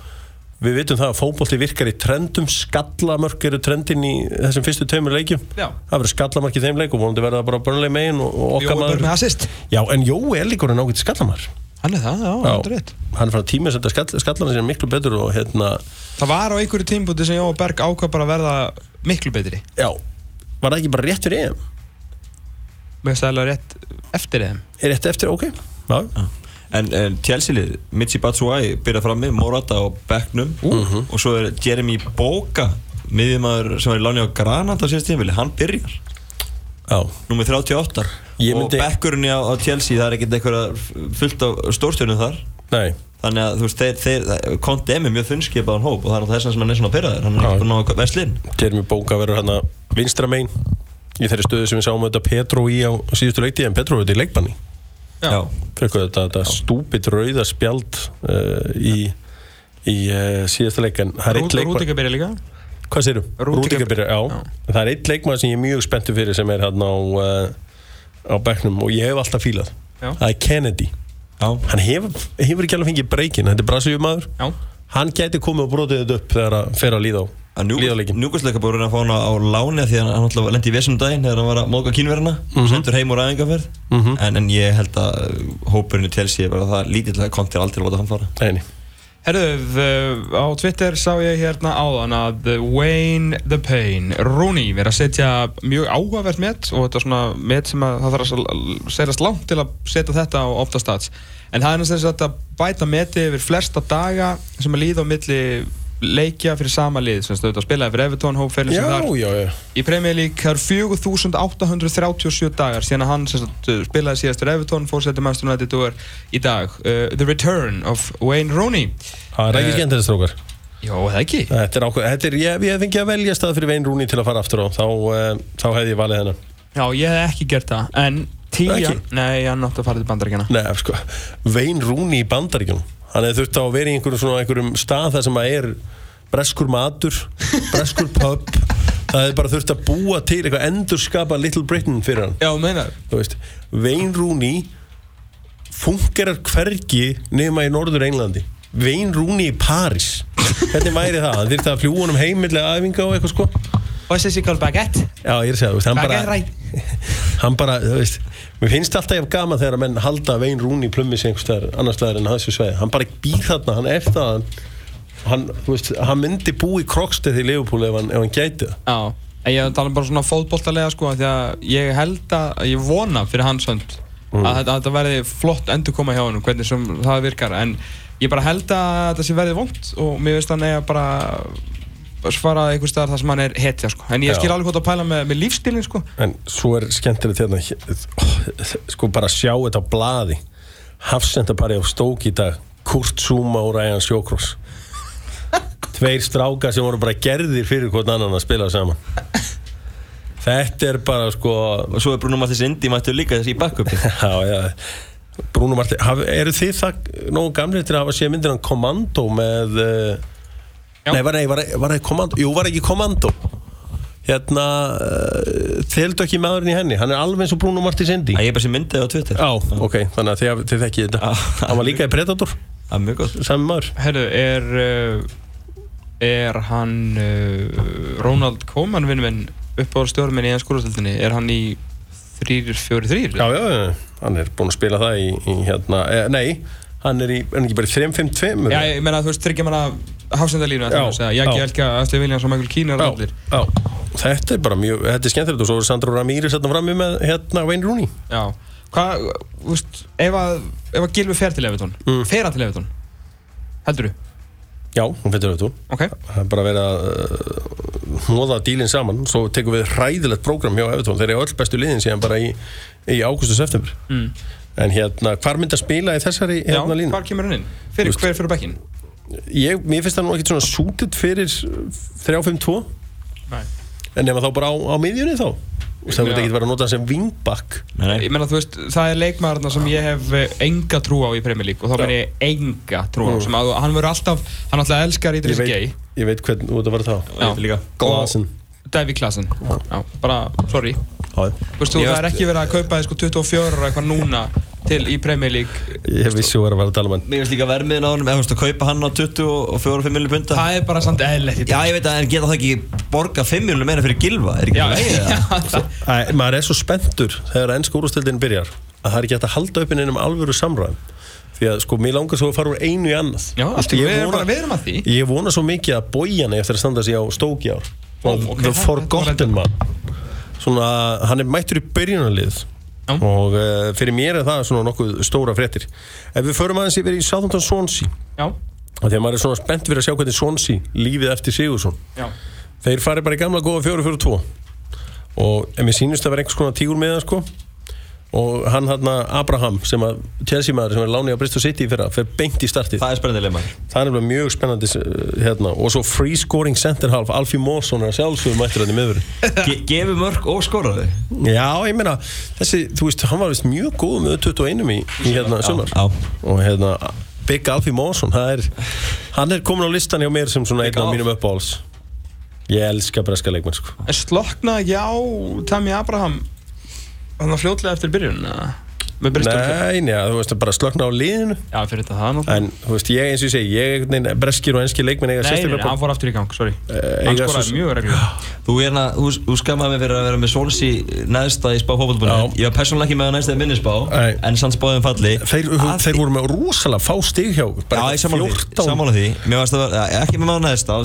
við vitum það að fótbolti virkar í trendum. Skallamörk eru trendin í þessum fyrstu tveimur leikjum. Já. það verður skallamark í þeim leik og vonandi verður það bara börnuleg megin og, og okkar maður Já, en Jói er líka orðinn ágætt skallamar. Hann er það, já, það er rétt. Hann er frá tíma að setja skall, skallarna sinni miklu betur og hérna, Það var á einhverju tímbúti sem Jói Berg ákvað bara að verða miklu betri. Já. Var það ekki bara rétt fyrir EM? Mér stæðilega rétt eftir Er rétt eftir, ok. Já, En, en Chelsea-lið, Michi Batshuayi byrja fram með Morata á bekknum. Mhm. og svo er Jeremy Boga miðjumæður sem var í láni á Granat á síðast tímafili, hann byrjar. Já. Númer 38 Ég og myndi- bekkurinn á, á Chelsea, það er ekkert eitthvað fullt af stórstjörnum þar. Nei. Þannig að þú veist, þeir, þeir, Conte er með mjög þunnskipaðan hóp og það er náttúrulega þess að hann er svona pyrraður, hann er búin að ná veslinn Jeremy Bóka verður hérna vinstra megin í þeirri stöðu sem við sáum þetta Petro í á síðustu leikti en Petro verður í leikbanni þetta, þetta stúpid rauða spjald uh, í, í uh, síðasta leik en það er eitt leikmann Rúdika byrja líka Hvað? Rúdiger- Rúdiger byrjar, já. Það er eitt leikmann sem ég er mjög spenntur fyrir sem er hérna á, uh, á bekknum og ég hef alltaf fílað. Já. Það er Kennedy. Já. Hann hefur, hefur ekki alveg fengið breykin, þetta er Brasilíumaður. Já. Hann gæti komið og brotið þetta upp þegar að fer að líða á. Njúkvæmsleika búið að fá hana á láni af því að hann alltaf lendi í vesum daginn þegar hann var að móka kínverðina Mhm. sendur heim úr æfingarferð Mhm. en, en ég held að hópurinn í Chelsea er bara það lítill að kontir aldrei að láta hann fara Neini Herðu, á Twitter sá ég hérna áðan að Wayne the Pain, Rooney, verið að setja mjög áhugavert met og þetta er svona met sem að það þarf að segjast langt til að setja þetta á optastats. En það er náttúrulega að bæta meti yfir flesta daga sem að líða á milli leikja fyrir sama lið, sem stöður að spila yfir Evertón, hópferðin sem Já, þar. já, já. Í Premier League það eru 4837 dagar síðan að hann sagt, uh, spilaði síðast fyrir Evertón, fórsetið Manchester United og er í dag. Uh, the Return of Wayne Rooney. Það er ekki Eh, skemmtilegt strókar. Jó, það ekki Þetta er ákveð, þetta er, ég, ég fengi að velja stað fyrir Vein Rúni til að fara aftur á þá, uh, þá hefði ég valið hennar Já, ég hef ekki gert það En tíjan, nei, ég er nátt að fara til bandaríkjana Nei, sko, Vein Rúni í bandaríkjum hann hefði þurft á að vera í einhverjum, svona, einhverjum stað þar sem að er breskur matur breskur pub. Það hefði bara þurft að búa til eitthvað endurskapa Little Britain fyrir hann. Já, meinar. Vein Rúni fungerar hvergi nema í norður Englandi. Vein Rúni í París. Hvernig væri það? Þyrfti að fljúa honum heimillega æfinga og eitthvað sko Call baguette? Já, ég er að segja, þú veist, hann Baguette bara hann bara, þú veist mér finnst alltaf ég gaman þegar að menn halda Vein Rúni í plummi sig einhvers staðar, annars staðar en þessu sveið hann bara býr þarna, hann er það hann, hann, þú veist, hann myndi bú í krokstið í Liverpool ef hann, ef hann gæti það Já, en ég tala bara svona fótboltalega sko Því að ég held að, ég vona fyrir hans hönd Mm. að, þetta, að þetta verði flott endur koma hjá hann hvernig sem það virkar en ég bara held að þetta sé verði vond og mér veist hann eiga bara að fara einhver staðar þar sem hann er hetja sko. En ég skil alveg hvort að pæla með, með lífstílinn sko. En svo er skemmtilegt hérna sko bara sjá þetta á blaði. Hafsendapari á stók í dag Kurt Zuma og Ryan Sjókross tveir strákar sem voru bara gerðir fyrir hvort annan að spila saman. Þetta er bara sko Og svo er Bruno Mattis Indi mættu líka þessi í backupi Já, já. Bruno Martin, haf, eru þið það nógu gamlir til að hafa séð myndir hann Commando með uh, Nei, var, það Commando? Jú, var ekki Commando Hérna uh, Þeldu ekki maðurinn í henni, hann er alveg eins og Bruno Martins Indi Ég er bara sem myndið á Twitter. Já, ok, þannig að þið, þið þekkið þetta. Hann var líka í Predator. Það er mjög gott. Sami maður. Herru, er uh, er hann uh, Ronald Koeman vinnvinn uppáðarstjórnminn í ennskúrastildinni er hann í 3-4-3? Já, já, já, hann er búinn að spila það í, í hérna, eh, nei Hann er, í, er hann ekki bara í 3-5-2 Já, ég meina þú veist, tryggja manna hafsendalínu Já, Jaki já. Elka, Astrid Williams og Michael Keane er allir Já, þetta er bara mjög, þetta er skemmtilegt og svo er Sandro Ramírez hérna frammi með hérna Wayne Rooney Já, hvað, þú veist, ef að, ef að Gilvi fer til Evertón, Mm. fer hann til Evertón? Heldur þú? Já, hún fyrir auðvitað Ok. Það er bara að vera að uh, hnoða dílinn saman Svo tekum við hræðilegt prógram hjá Evertón Þeir eru öll bestu liðin síðan bara í, í ágústu september Mm. En hérna, hvar myndi að spila í þessari Já, hérna línu? hvar kemur hann inn? Fyrir, hver fyrir bekkin? Ég, mér finnst það nú ekkert svona sútið fyrir 3-5-2 Nei. En nema þá bara á, á miðjunni þá Þú veist, Það Já. veit ekki vera að nota sem vingbakk Ég meina, þú veist, það er leikmaðurna sem ég hef eh, enga trú á í Premier League og þá meina ég enga trú á Mm. sem að hann verður alltaf, hann alltaf elskar Ég veit, Gay ég veit hvern út að vera þá Já. Klassen Já, bara, sorry. Já. Ég það er ekki verið að kaupa sko 24 ára eitthvað núna til í Premier League. Ég vissi að vera að vera að tala um hann. Mér finnst líka vermiðin á honum Eða þú veist að kaupa hann á 24-5 miljonir punta. Það er bara samt eðlilegt Já, ég veit að en geta það ekki borga 5 miljonir meira fyrir Gilva Er ekki Já, það leiðið það? já, Æ, maður er svo spenntur þegar ennska úrstildin byrjar að það er ekki hægt að halda upp inn um alvöru samræðum. Því að sko mér langar svo að fara úr einu í annað. Já, allt ég við erum vona- bara- við erum að því. ég vona svo mikið að bójan eftir að standa sig á stóki ár. Ó, og ok, The Forgotten Man. Svona hann er mættur í byrjunarlið. Já. og uh, fyrir mér er það svona nokkuð stóra fréttir. Ef við förum aðeins yfir í Southampton Swansea. Já, af því að maður er svona spennt fyrir að sjá hvernig Swansea lífið eftir Sigursson já. Þeir fari bara í gamla góða 4-4-2 og ef mér sýnist að vera einhvers konar tígur með það sko og hann hann Abraham sem að Chelsea maður sem er lánið á Bristol City í fyrra fer beint í startið. Það er spennandi leikmaður. Það er mjög spennandi uh, hérna. og svo free scoring center half Alfie Mawson er að sjálfsögum mættur hann í miðurinn Ge Gefi mörg og skoraði. Já ég meina þessi þú veist hann var vist mjög góð með 21 í, í hérna sumar. og hérna Big Alfie Mawson það er, hann er komin á listan hjá mér sem svona einn af mínum uppáhalds. Ég elska breska leikmenn sko. Slokna, já, Tammy Abraham Þannig að fljótlega eftir byrjun? Með Bristol Nei, neða, þú veist, bara slökna á liðinu. Já, fyrir þetta það náttúrulega En, þú veist, ég eins og ég segi, ég, neina, breskir og enski leikmenn eiga Nei, nei, nei, sérstaklega hann fór aftur í gang, sorry. Hann eiga skoraði mjög reglulega. Þú, hérna, þú, þú skammaði mig fyrir að vera með Solsi neðsta í spá fókbaltbúinu Já. Ég var persónulega ekki með það neðsta í minni spá Nei. En sann spáðum falli. Þeir, voru með rosalega fá stig hjá Já, bara ég sammála því, 14. sammála því. Mér varst að vera, ja, ekki með maður neðsta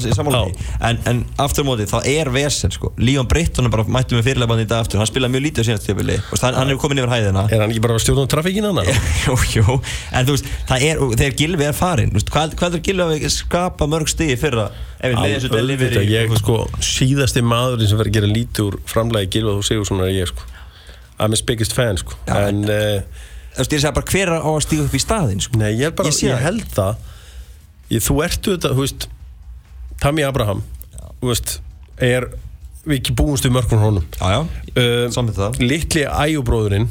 ég Já. í að stjórna trafíkina hana? Jú, jú, en þú veist, það er, þegar Gilvi er farin, þú veist, hvað, hvað er Gilvi að skapa mörg stigi fyrra ef við með þessu delivery Auðvitað, ég, sko, síðasti maðurinn sem verður að gera lítið úr framlægi Gilvað og Sigursson er ég, sko. I'm his biggest fan, sko. Já, En, uh, Þú veist, ég segi bara hver að stíga upp í staðinn, sko? Nei, ég er bara, Ég ég, held það. Ég, Þú ertu þetta, þú veist Tammy Abraham þú veist, er við ekki búumst við mörgum honum. Já, já, uh, saman það. litli æjubróðurinn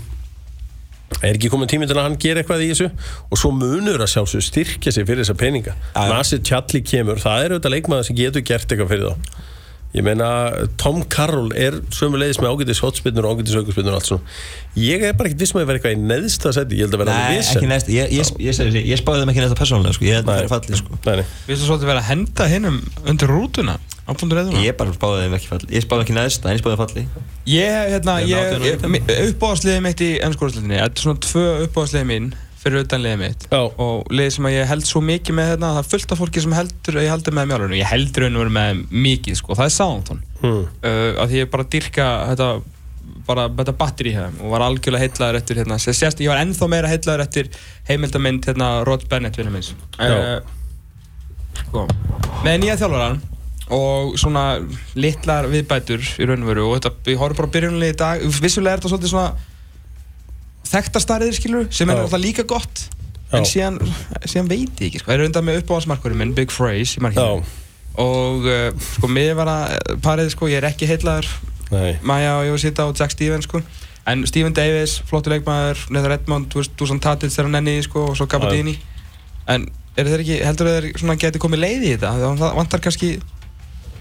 er ekki komin tími til að hann gera eitthvað í þessu? Og svo munur að sjálfsög styrkja sig fyrir þessa peninga. Nasir Tjalli kemur, það er auðvitað leikmaður sem getur gert eitthvað fyrir þá ég meina, Tom Carroll er sömulegis með ágætis hotspinnur og ágætis aukurspinnur og allt svona ég er bara ekki viss með að vera eitthvað í neðsta seti. Ég held að vera Nei, alveg ekki vesen næst, ég, ég, ég, ég, ég spáði þeim ekki næsta persónulega sko. Ég held að það er fallið sko. Nei, nei. Við ætlum svolítið vera að henda hinnum undir rútuna á punktur eðuna Ég bara spáði þeim ekki fallið Ég spáði ekki næsta, en ég spáði fallið Ég, hérna, Ég er uppáðsliðið mitt í ennskóðsliðinni Þetta er svona tvö uppáðsliðið mín fyrir utan liðið mitt. Já. og liðið sem að ég held svo mikið með hérna það er fullt af fólki sem heldur ég heldur með mjálunum ég heldur veru með mikið sko. Það er Southampton. Hmm. uh, að því ég bara dyrka þetta bara þetta batteri hérna og var algjörlega heitlaður eftir hérna sérst ég var ennþá meira heitlaður eftir heimildamind hérna Rod Bennett vinnu minns uh, sko. Með nýja þjálfaran og svona litlar viðbætur í raun og þetta, ég horfði bara byrjunlega í dag. Vissulega er þetta svolítið svona þekktastarriðir skilur sem er alltaf líka gott en síðan, síðan veit ég ekki sko. það er undan með uppáhaldsmarkurinn minn Big Phrase og uh, sko mér var að parið sko ég er ekki heitlaður. Maja og Jósita og Jack Stevens sko. En Steven Davis, flottu leikmaður Nether Edmond, Dusan Tadic þegar hann enni sko og svo Gabardini en eru þeir ekki, heldur þeir svona geti komið leið í þetta? Það vantar kannski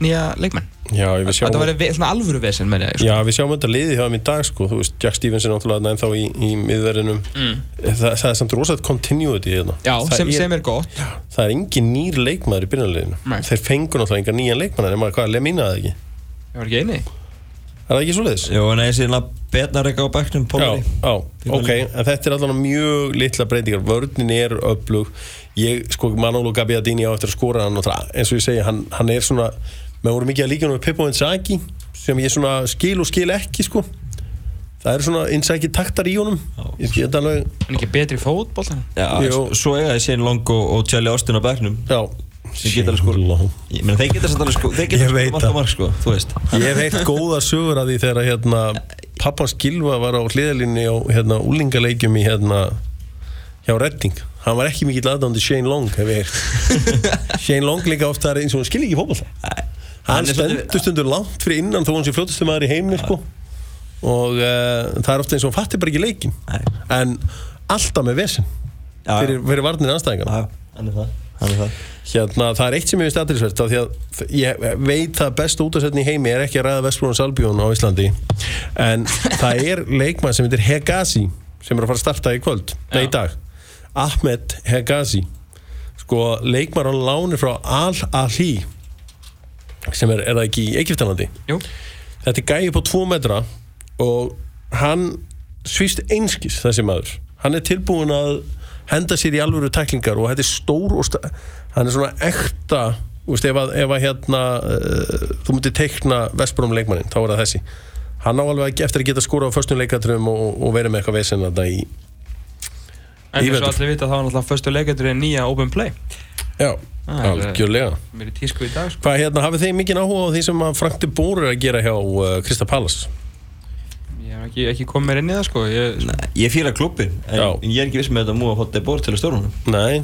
nýja leikmenn? Já, við sjáum þetta verður svona alvöru vesen með ég sko. Já, við sjáum þetta liðið hjá þeim í dag sko, þú veist, Jack Stevens er náttúrulega ennþá í, í miðverðinum. Mm. það, það er samt rosalega continuity hérna. Já, það sem, sem er gott. Það er engin nýr leikmaður í byrjunarliðinu. Nei. Þeir fengur náttúrulega enga nýjan leikmaður nema hvað, Lemina það ekki? Ég var ekki eini. Er það ekki svo leiðis? Jó, en ég sé hérna Betnarek á bekknum, Já, Pólari já, ok, en þetta er allavega mjög litla breytingar, vörnin er öflug, ég, sko, Manolo Gabbiadini á eftir að skora hann og það, eins og ég segi, hann, hann er svona, með voru mikið að líka með Pippo Inzaghi, sem ég svona skil og skil ekki, sko, það eru svona Inzaghi taktar í honum, ég get alveg, en ekki betri Já, Jú. svo eiga ég Shane Long og, og Charlie Austin á bekknum. Já, alveg sko Ég meina, þeir geta samt alveg sko Þeir geta Ég sko mark sko, þú veist. Ég hef heilt góða sögur að því þegar hérna, pappans Gilva var á hliðalínni á hérna, úlingaleikjum í hérna, hjá Redding. Hann var ekki mikill aðdándi Shane Long hef ég heyrt. Shane Long líka ofta er eins og hann skil ekki fótboll hann stendur stundur langt fyrir innan þó hann sé fljótustu maður í heimni sko. og uh, það er ofta eins og hann fattir bara ekki leikin Nei. en alltaf með vesen. Fyrir, fyrir varnir er það. Hérna, það er eitt sem ég finnst aðeinsvert af því að ég veit að besta útasettin í heimi er ekki að ræða Vestbrúnans Albjón á Íslandi en það er leikmann sem heitir Hegazi sem er að fara að starta í kvöld, í dag. Ahmed Hegazi. Sko leikmann á láni frá Al-Ahli sem er, er það ekki í Egyptalandi Jú. þetta er gæði på 2 metra og hann svíst einskis þessi maður hann er tilbúin að henda sér í alvöru tæklingar og þetta er stór og hann er svona ekta veist, ef að, ef að hérna uh, þú myndir teikna Vestbróum leikmannin þá er það þessi hann á alveg eftir að geta skóra á förstum leikatrum og, og verið með eitthvað vesen í en Í eins og vetur. allir vita þá var náttúrulega fyrstu leikendur er nýja Open Play já, Ah, algjörlega. mér er tísku í dag sko. hvað hérna, hafið þið mikið áhuga á því sem að Frank de Boer er að gera hjá uh, Krista Pallas ég hef ekki, ekki komið mér inn í það sko. Ég, Nei, Ég fýla klubbin En Já. ég er ekki viss með þetta múið að fóta bór til að stjórnum Nei,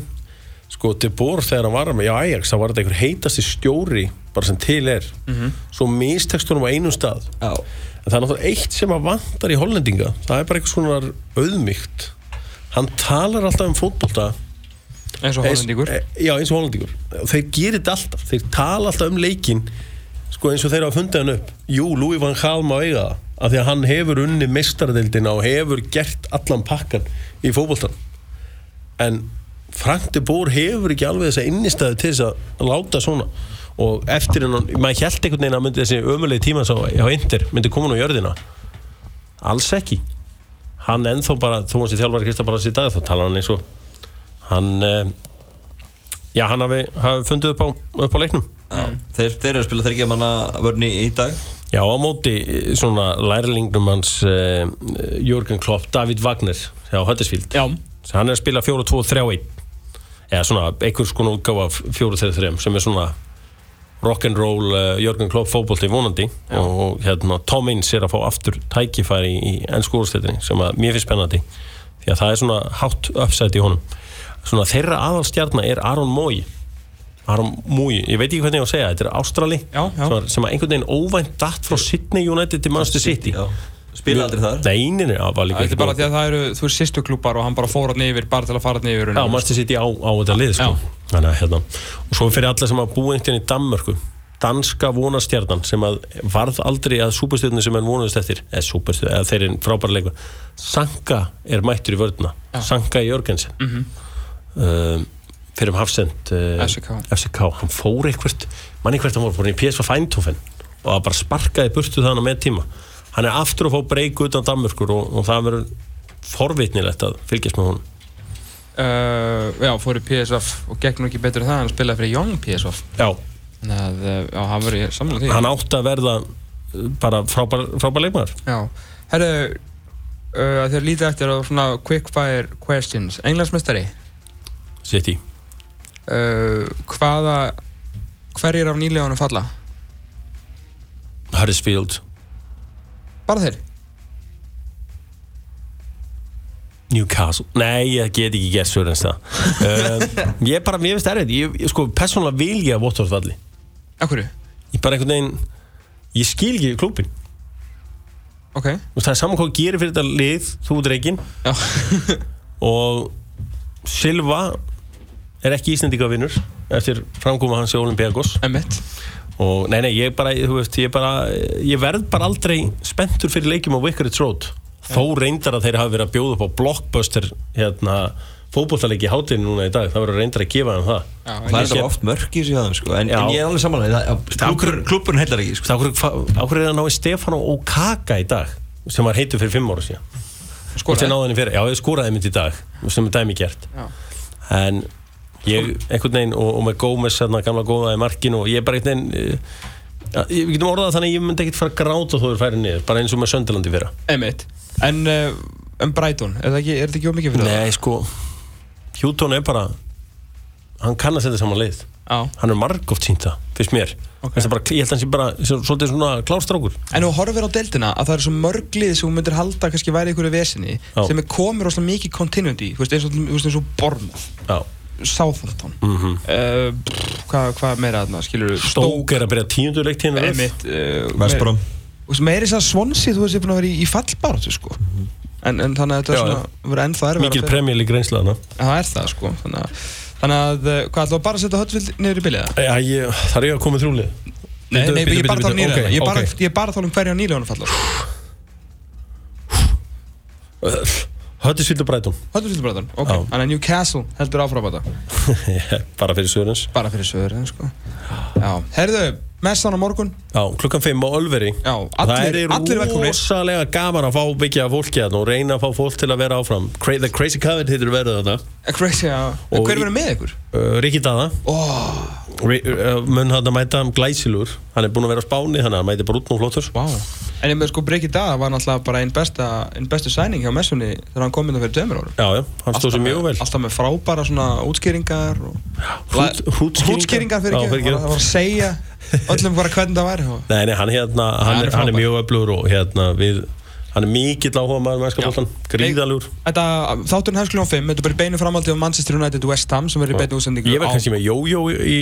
sko De Boer þegar hann var með í Ajax þá var þetta einhver heitasti stjóri bara sem til er. Svo mistekst honum á einum stað. Já. En það er náttúrulega eitt sem að vantar í hollendinga. Það er bara eitthvað svona auðmygt hann talar alltaf um fótbolta eins og Eins- e- Já, eins og hollendingur. Og þeir gerir þetta alltaf, þeir tala alltaf um leikin sko eins og þeir hafa fundið hann upp. Jú, Louis van Gaal má eiga það af því að hann hefur unni mestaradeildina og hefur gert allan pakkan í fótboltan en Frank de Boer hefur ekki alveg þessa innistæði til þess að láta svona. Og eftir hennan, maður held einhvern veginn að myndi þessi ömulegi tíma sá á Inter myndi koma nú á jörðina. Alls ekki. Hann ennþá bara, þú hans í þjálfari Kristabalas í dag þá talar hann eins og hann eh, já, hann hafi, hafi fundið upp á, upp á leiknum. Já, þeir, þeir eru að spila þryggja manna vörni í dag. Já, á móti eh, svona lærlingnum hans uh, Jörgen Klopp, David Wagner Huddersfield. Já, hann er að spila 4-2-3-1 eða svona einhvers konar útgáfa af 4-3-3 sem er svona rock'n'roll uh, Jörgen Klopp fótbolti vonandi. Og hérna Tom Inns er að fá aftur tækifæri í, úrstættinni sem að mér finnst spennandi. Því að það er svona hátt uppsætt í honum svona þeirra aðalstjarnar er Aron Mói Aron Múi, ég veit ekki hvernig ég á að segja þetta er Ástrali Já, já. sem, var- að einhvern veginn óvænt datt frá Sydney United til Manchester City. Já. Spila aldrei þar. Nei, nei, nei, það var líka Þetta er bara því að það eru, þú veist, sýstu klúpar og hann bara fór hann yfir bara til að fara hann yfir. Já, Manchester City á, á þetta lið sko. Þannig að hérna Og svo fyrir alla sem að búa einhvern veginn í Danmörku Danska vonastjarnan sem að varð aldrei að súperstjörnum sem hann vonaðist eftir eða súperstjörnum, eða þeir eru frábæra leikur. Sanka er mættur í vörðna Sanka Jörgensen. Mhm. Um, fyrir um Hafsend uh, FCK. FCK, hann fór eitthvað manni hvert hann voru, fór hann í PSV Fæntófen og það bara sparkaði burtu þannig með tíma hann er aftur að fá breyk utan Danmörkur og, og það verður forvitnilegt að fylgjast með hún uh, Já, fór í PSV og gegn nú ekki betur en það, hann spilaði fyrir Young PSV Já, Þannig að, uh, já, hann verður samanlega því. Hann átti að verða bara frábær, frábær leikmaður. Já, herru, uh, þeir lítið eftir á svona quickfire questions. Englandsmestari, City? Uh, hvaða, hverjir af nýlegunum falla? Huddersfield. Bara þeir? Newcastle. Nei, ég get ekki gert svo eins það um, Ég er bara, mér finnst erfið ég, ég, sko, persónulega vil ég að Watford valli Akkurru? Ég bara einhvern veginn Ég skil ekki klúpin Ok. Það er saman hvað gerir fyrir þetta lið Þú ert reygin Og Silva er ekki Íslendingavinnur eftir framkoma hans í Olympiakos og nei, nei, ég bara, þú veist, ég bara ég verð bara aldrei spenntur fyrir leikjum á Vicarage Road þó reyndar að þeir hafi verið að bjóða upp á blockbuster hérna, fótbollaleiki í hátinu núna í dag, það verður reyndar að gefa þeim það Það er þetta oft mörk í sig að þeim sko. en, Já. en ég er alveg samanlega Klubburinn heillar ekki sko. Það ákveður er að ná í Stefano Okaka í dag sem var heitur fyrir fimm ára síðan Skoraði? Náði Já, ég skoraði mynd í dag sem er dæmi gert Já. en ég, einhvern veginn og, og með Gómez, hérna, gamla góða í markinu og ég bara einhvern veginn ja, ég- við getum orðað það þannig að ég myndi ekkert fara gráta þó þeir færi niður, bara eins og með Söndelandi fyrra. Emmett En um er það ekki, er þetta ekki ómikið fyrir Nei, sko Hjúton er bara hann kann að setja saman lið. Já. hann er margóft sínt það, fyrst mér. Okay. bara, ég held að hann sé bara svo- svolítið svona klárstrákur. En þú horfir á deildina að það eru svo mörg lið sem þú myndir halda kannski væri ykkur í vesinni Já. sem er komið rosalega mikið continuity þú veist eins og, þú Southampton. Mm -hmm. uh, pff, hvað hva meira þarna, skilur við Stók er að byrja tíundur leikt hérna Einmitt, uh, West Brom. Þú veist, meiri þess að Swansea, þú veist, er búin að vera í, í fallbaráttu, sko. En, en þannig að þetta er svona, verður ennþá erfið mikil premjör lík reynsla Það er það, sko. Þannig að, þannig að uh, hvað, ætlaðu bara að setja Hötvild niður í ég, það er ég að koma þrjúlið Nei, nei, ég er bara að tala um nýlega Ég er bara- okay. ég bara að tala um hverja nýlega falla sko. Höttisvíld og Brætum Hötvild bræðan, ok. Þannig að Newcastle heldur áfram að þetta Bara fyrir sögurins Bara fyrir sögurins, sko. Já, herðu, messan á morgun. Já, klukkan 5 á Ölveri. Já, Það allir- er allir velkomnir. rosalega gaman að fá byggja fólki hérna og reyna að fá fólk til að vera áfram. Cra The Crazy Covet heitir verið þetta Crazy, já. Og Hver verður með ykkur? uh, Rikki Dada oh. uh, mun hann að mæta glæsilur. Hann er búinn að vera á spáni að hann mæti bara út og flottur. Wow. En ég með sko Breki Dada var náttúrulega bara einn besta einn bestu sæning hjá messunni þegar hann kom inn fyrir tveimur árum. Já, já, hann stóð sér mjög vel. Alltaf með frábæra svona útskýringar. Hrútskýringar fyrir ekki öllum bara hvernig það væri og- Nei, nei, hann, hérna, hann, Hann er hann er mjög öflugur og hérna við hann er mikill áhuga maður mennska bóltan gríðalugur Þetta, þátturinn hefst kljóðan 5, þetta er bara í beinu framhaldi á Manchester United West Ham sem verður í beinu útsendingu Ég verð á- kannski með jójó í, í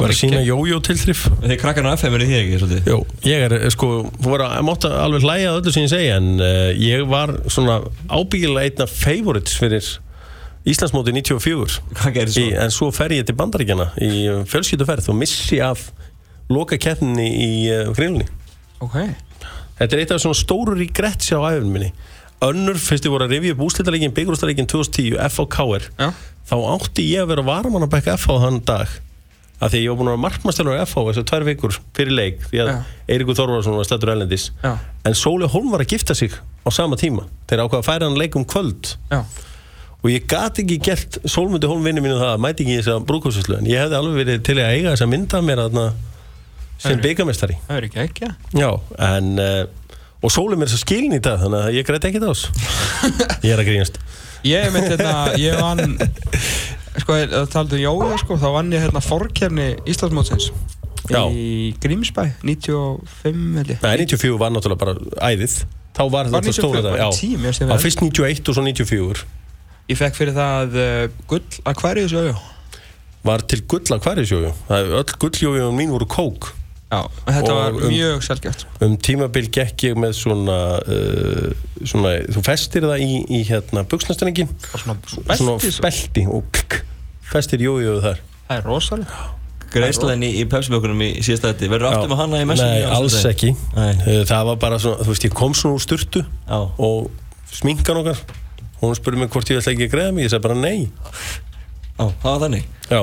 var að sína jójó tilþrif. Þeir krakkarna á FM eru því ekki svolítið? Jó, ég er sko, þú voru að mátta alveg hlæja að öllu sem ég segja en uh, ég var svona ábyggilega einna favorites fyrir Íslandsmóti 94 Hvað gerir svo? Í, en svo fer ég til bandaríkjana í uh, fjölskylduferð og missi af loka keppninni í uh, grillunni Ok Þetta er eitt af svona stóru regrets á æfum minni Önnur, fyrst ég voru að rifja upp úslitaleikin Byggrústaleikin 2010, FH-KR Já. þá átti ég að vera varamann að bekka FH þann dag af því að ég var búin að vera markmannstjálfur á FH þessu tvær vikur fyrir leik því að Já. Eiríkur Þorvarsson var stættur ælendis Já. en Sóli Holm var að gifta sig á sama tíma þeir ákvaða að færa hann leik um kvöld Já. Og ég gat ekki gert Sólmundi Holm vinnu mínu það að mæti ekki í þessa brúkosislu en ég hefði alveg verið til að eiga þessa mynda af mér þarna sem byggamestari Það er ekki? Ekki Já, en uh, og Sóli mér er svo skilin í dag þannig að ég græti ekki þás ég er að grínast. Ég mynd hérna, ég vann Sko, það taldu um jója sko Þá vann ég hérna fórkefni Íslandsmótsins Já. Í Grímsbæ, 95 held ég. Nei, 94 var náttúrulega bara æðið. Þá var Var þetta 94 stóra bara dag tími, ég sé Já, vel. á fyrst 91 og svo 94 Ég fekk fyrir það uh, gull auðjó var til gull að hverjusjóju? Öll gulljójum mín voru kók. Já, þetta var um- mjög sjálfgeft um tímabil gekk ég með svona, uh, svona þú festir það í, í hérna buksnastenningin Svona svona belti svo. belti og kk, festir jójuðu þar. Það er rosalega Greiðslan í, í pepsibökunum í síðasta þetta Verður aftur með hana í messunni? Nei, alls ekki. Nei. Uh, Það var bara svona, þú veist, ég kom svona úr sturtu Já. og sminkan okkar hún spurði mig hvort ég ætla ekki að greiða mig ég sagði bara nei. Já, það var þannig? Já.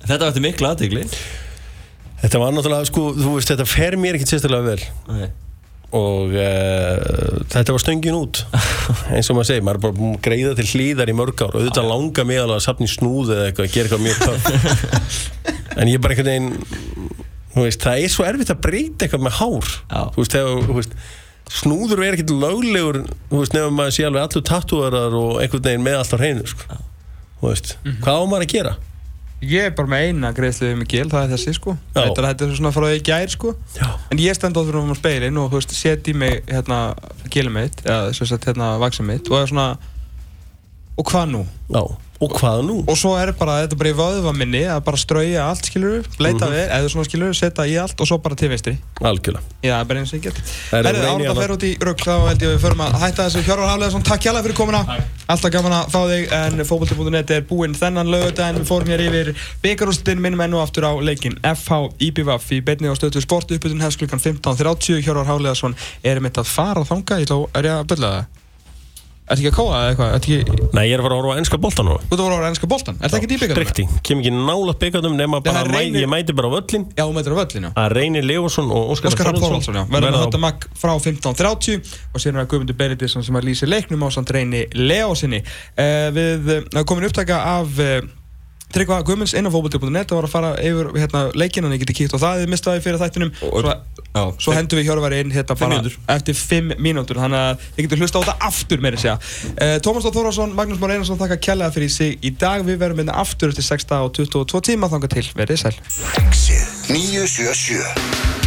Þetta var eftir mikla aðtegli Þetta var náttúrulega, sko, þú veist, þetta fer mér ekkert sérstaklega vel. Nei. og uh, þetta var stöngin út eins og maður segir, maður er bara búinn að greiða til hlýðar í mörg ár. Og auðvitað langa mig alveg að safna í snúð eða eitthvað, gera eitthvað mjög töff. En ég er bara einhvern veginn þú veist, það er svo erfitt að breyta eitthvað með hár. Já. þú veist, þegar, þú veist snúður er ekkert löglegur þú veist, nefnum maður sé alveg allur tattúarar og einhvern veginn með allt á hreinu sko. þú veist, hvað á maður að gera? Ég er bara með eina greiðslu um gil, það er þessi sko. Þetta, er svona frá því í gær sko Já. En ég stend á því frá speilin og veist, set í mig hérna gilum mitt eða hérna vaksum mitt og það er svona og hvað nú? Já, og hvað nú? Og svo er bara, þetta er bara í vöðva minni að bara strauja allt skilur, leita Mhm. við, eða svona skilur, setja í allt og svo bara til vinstri. Algjörlega. Já, það er bara eins og ég get. Það er Herðu, reyni árum hana. það fer út í rugg þá held ég að við förum að hætta þessu. Hjörvar Hafleðarsson, takk hjálpa fyrir komuna. Alltaf gaman að fá þig en fókbalti.net er búinn þennan lögudaginn við fórum hér yfir byggarústin minnum enn og aftur á leikin FH IBVF í beinni á stöðu sport uppbytun hefst klukkan 15.30 Hjörvar Hafleðarsson er mitt að fara þanga ég ætla að, er ég að byrja það? Ertu ekki að kóa eða eitthvað? Ekki, Nei, ég er að fara að horfa á ennska boltan nú þú ert að voru á ennska boltan? Er það ekki byggarústin? Strikti, kem ekki nála byggarnum nema það bara, er mæ, reynir- ég mæti bara völlin Já, þú meitur á völlinu að Reynir Lefarsson og Óskar Þorvaldsson, já, verður á- þetta makk frá 15.30 og síðan er Guðmundur Benediktsson sem að lýsi leiknum á samt reyni Leósinni uh, við uh, komin upptaka af uh, Tryggva Guðmunds inn á fókbalti.net og var að fara yfir hérna, leikinn en ég geti kíkt á það, þið mistaði fyrir þættinum. Svo, Já, svo hendur við Hjörvar inn hérna Fimm bara mínútur. eftir 5 mínútur þannig að þið getur hlusta á þetta aftur meira segja. Uh, Tómas Dóð Þórásson, Magnús Már Einarsson þakka kjærlega fyrir sig í dag. Við verum hérna aftur eftir 6 og 22 tíma. Þanga til, verið sæl. Exið 977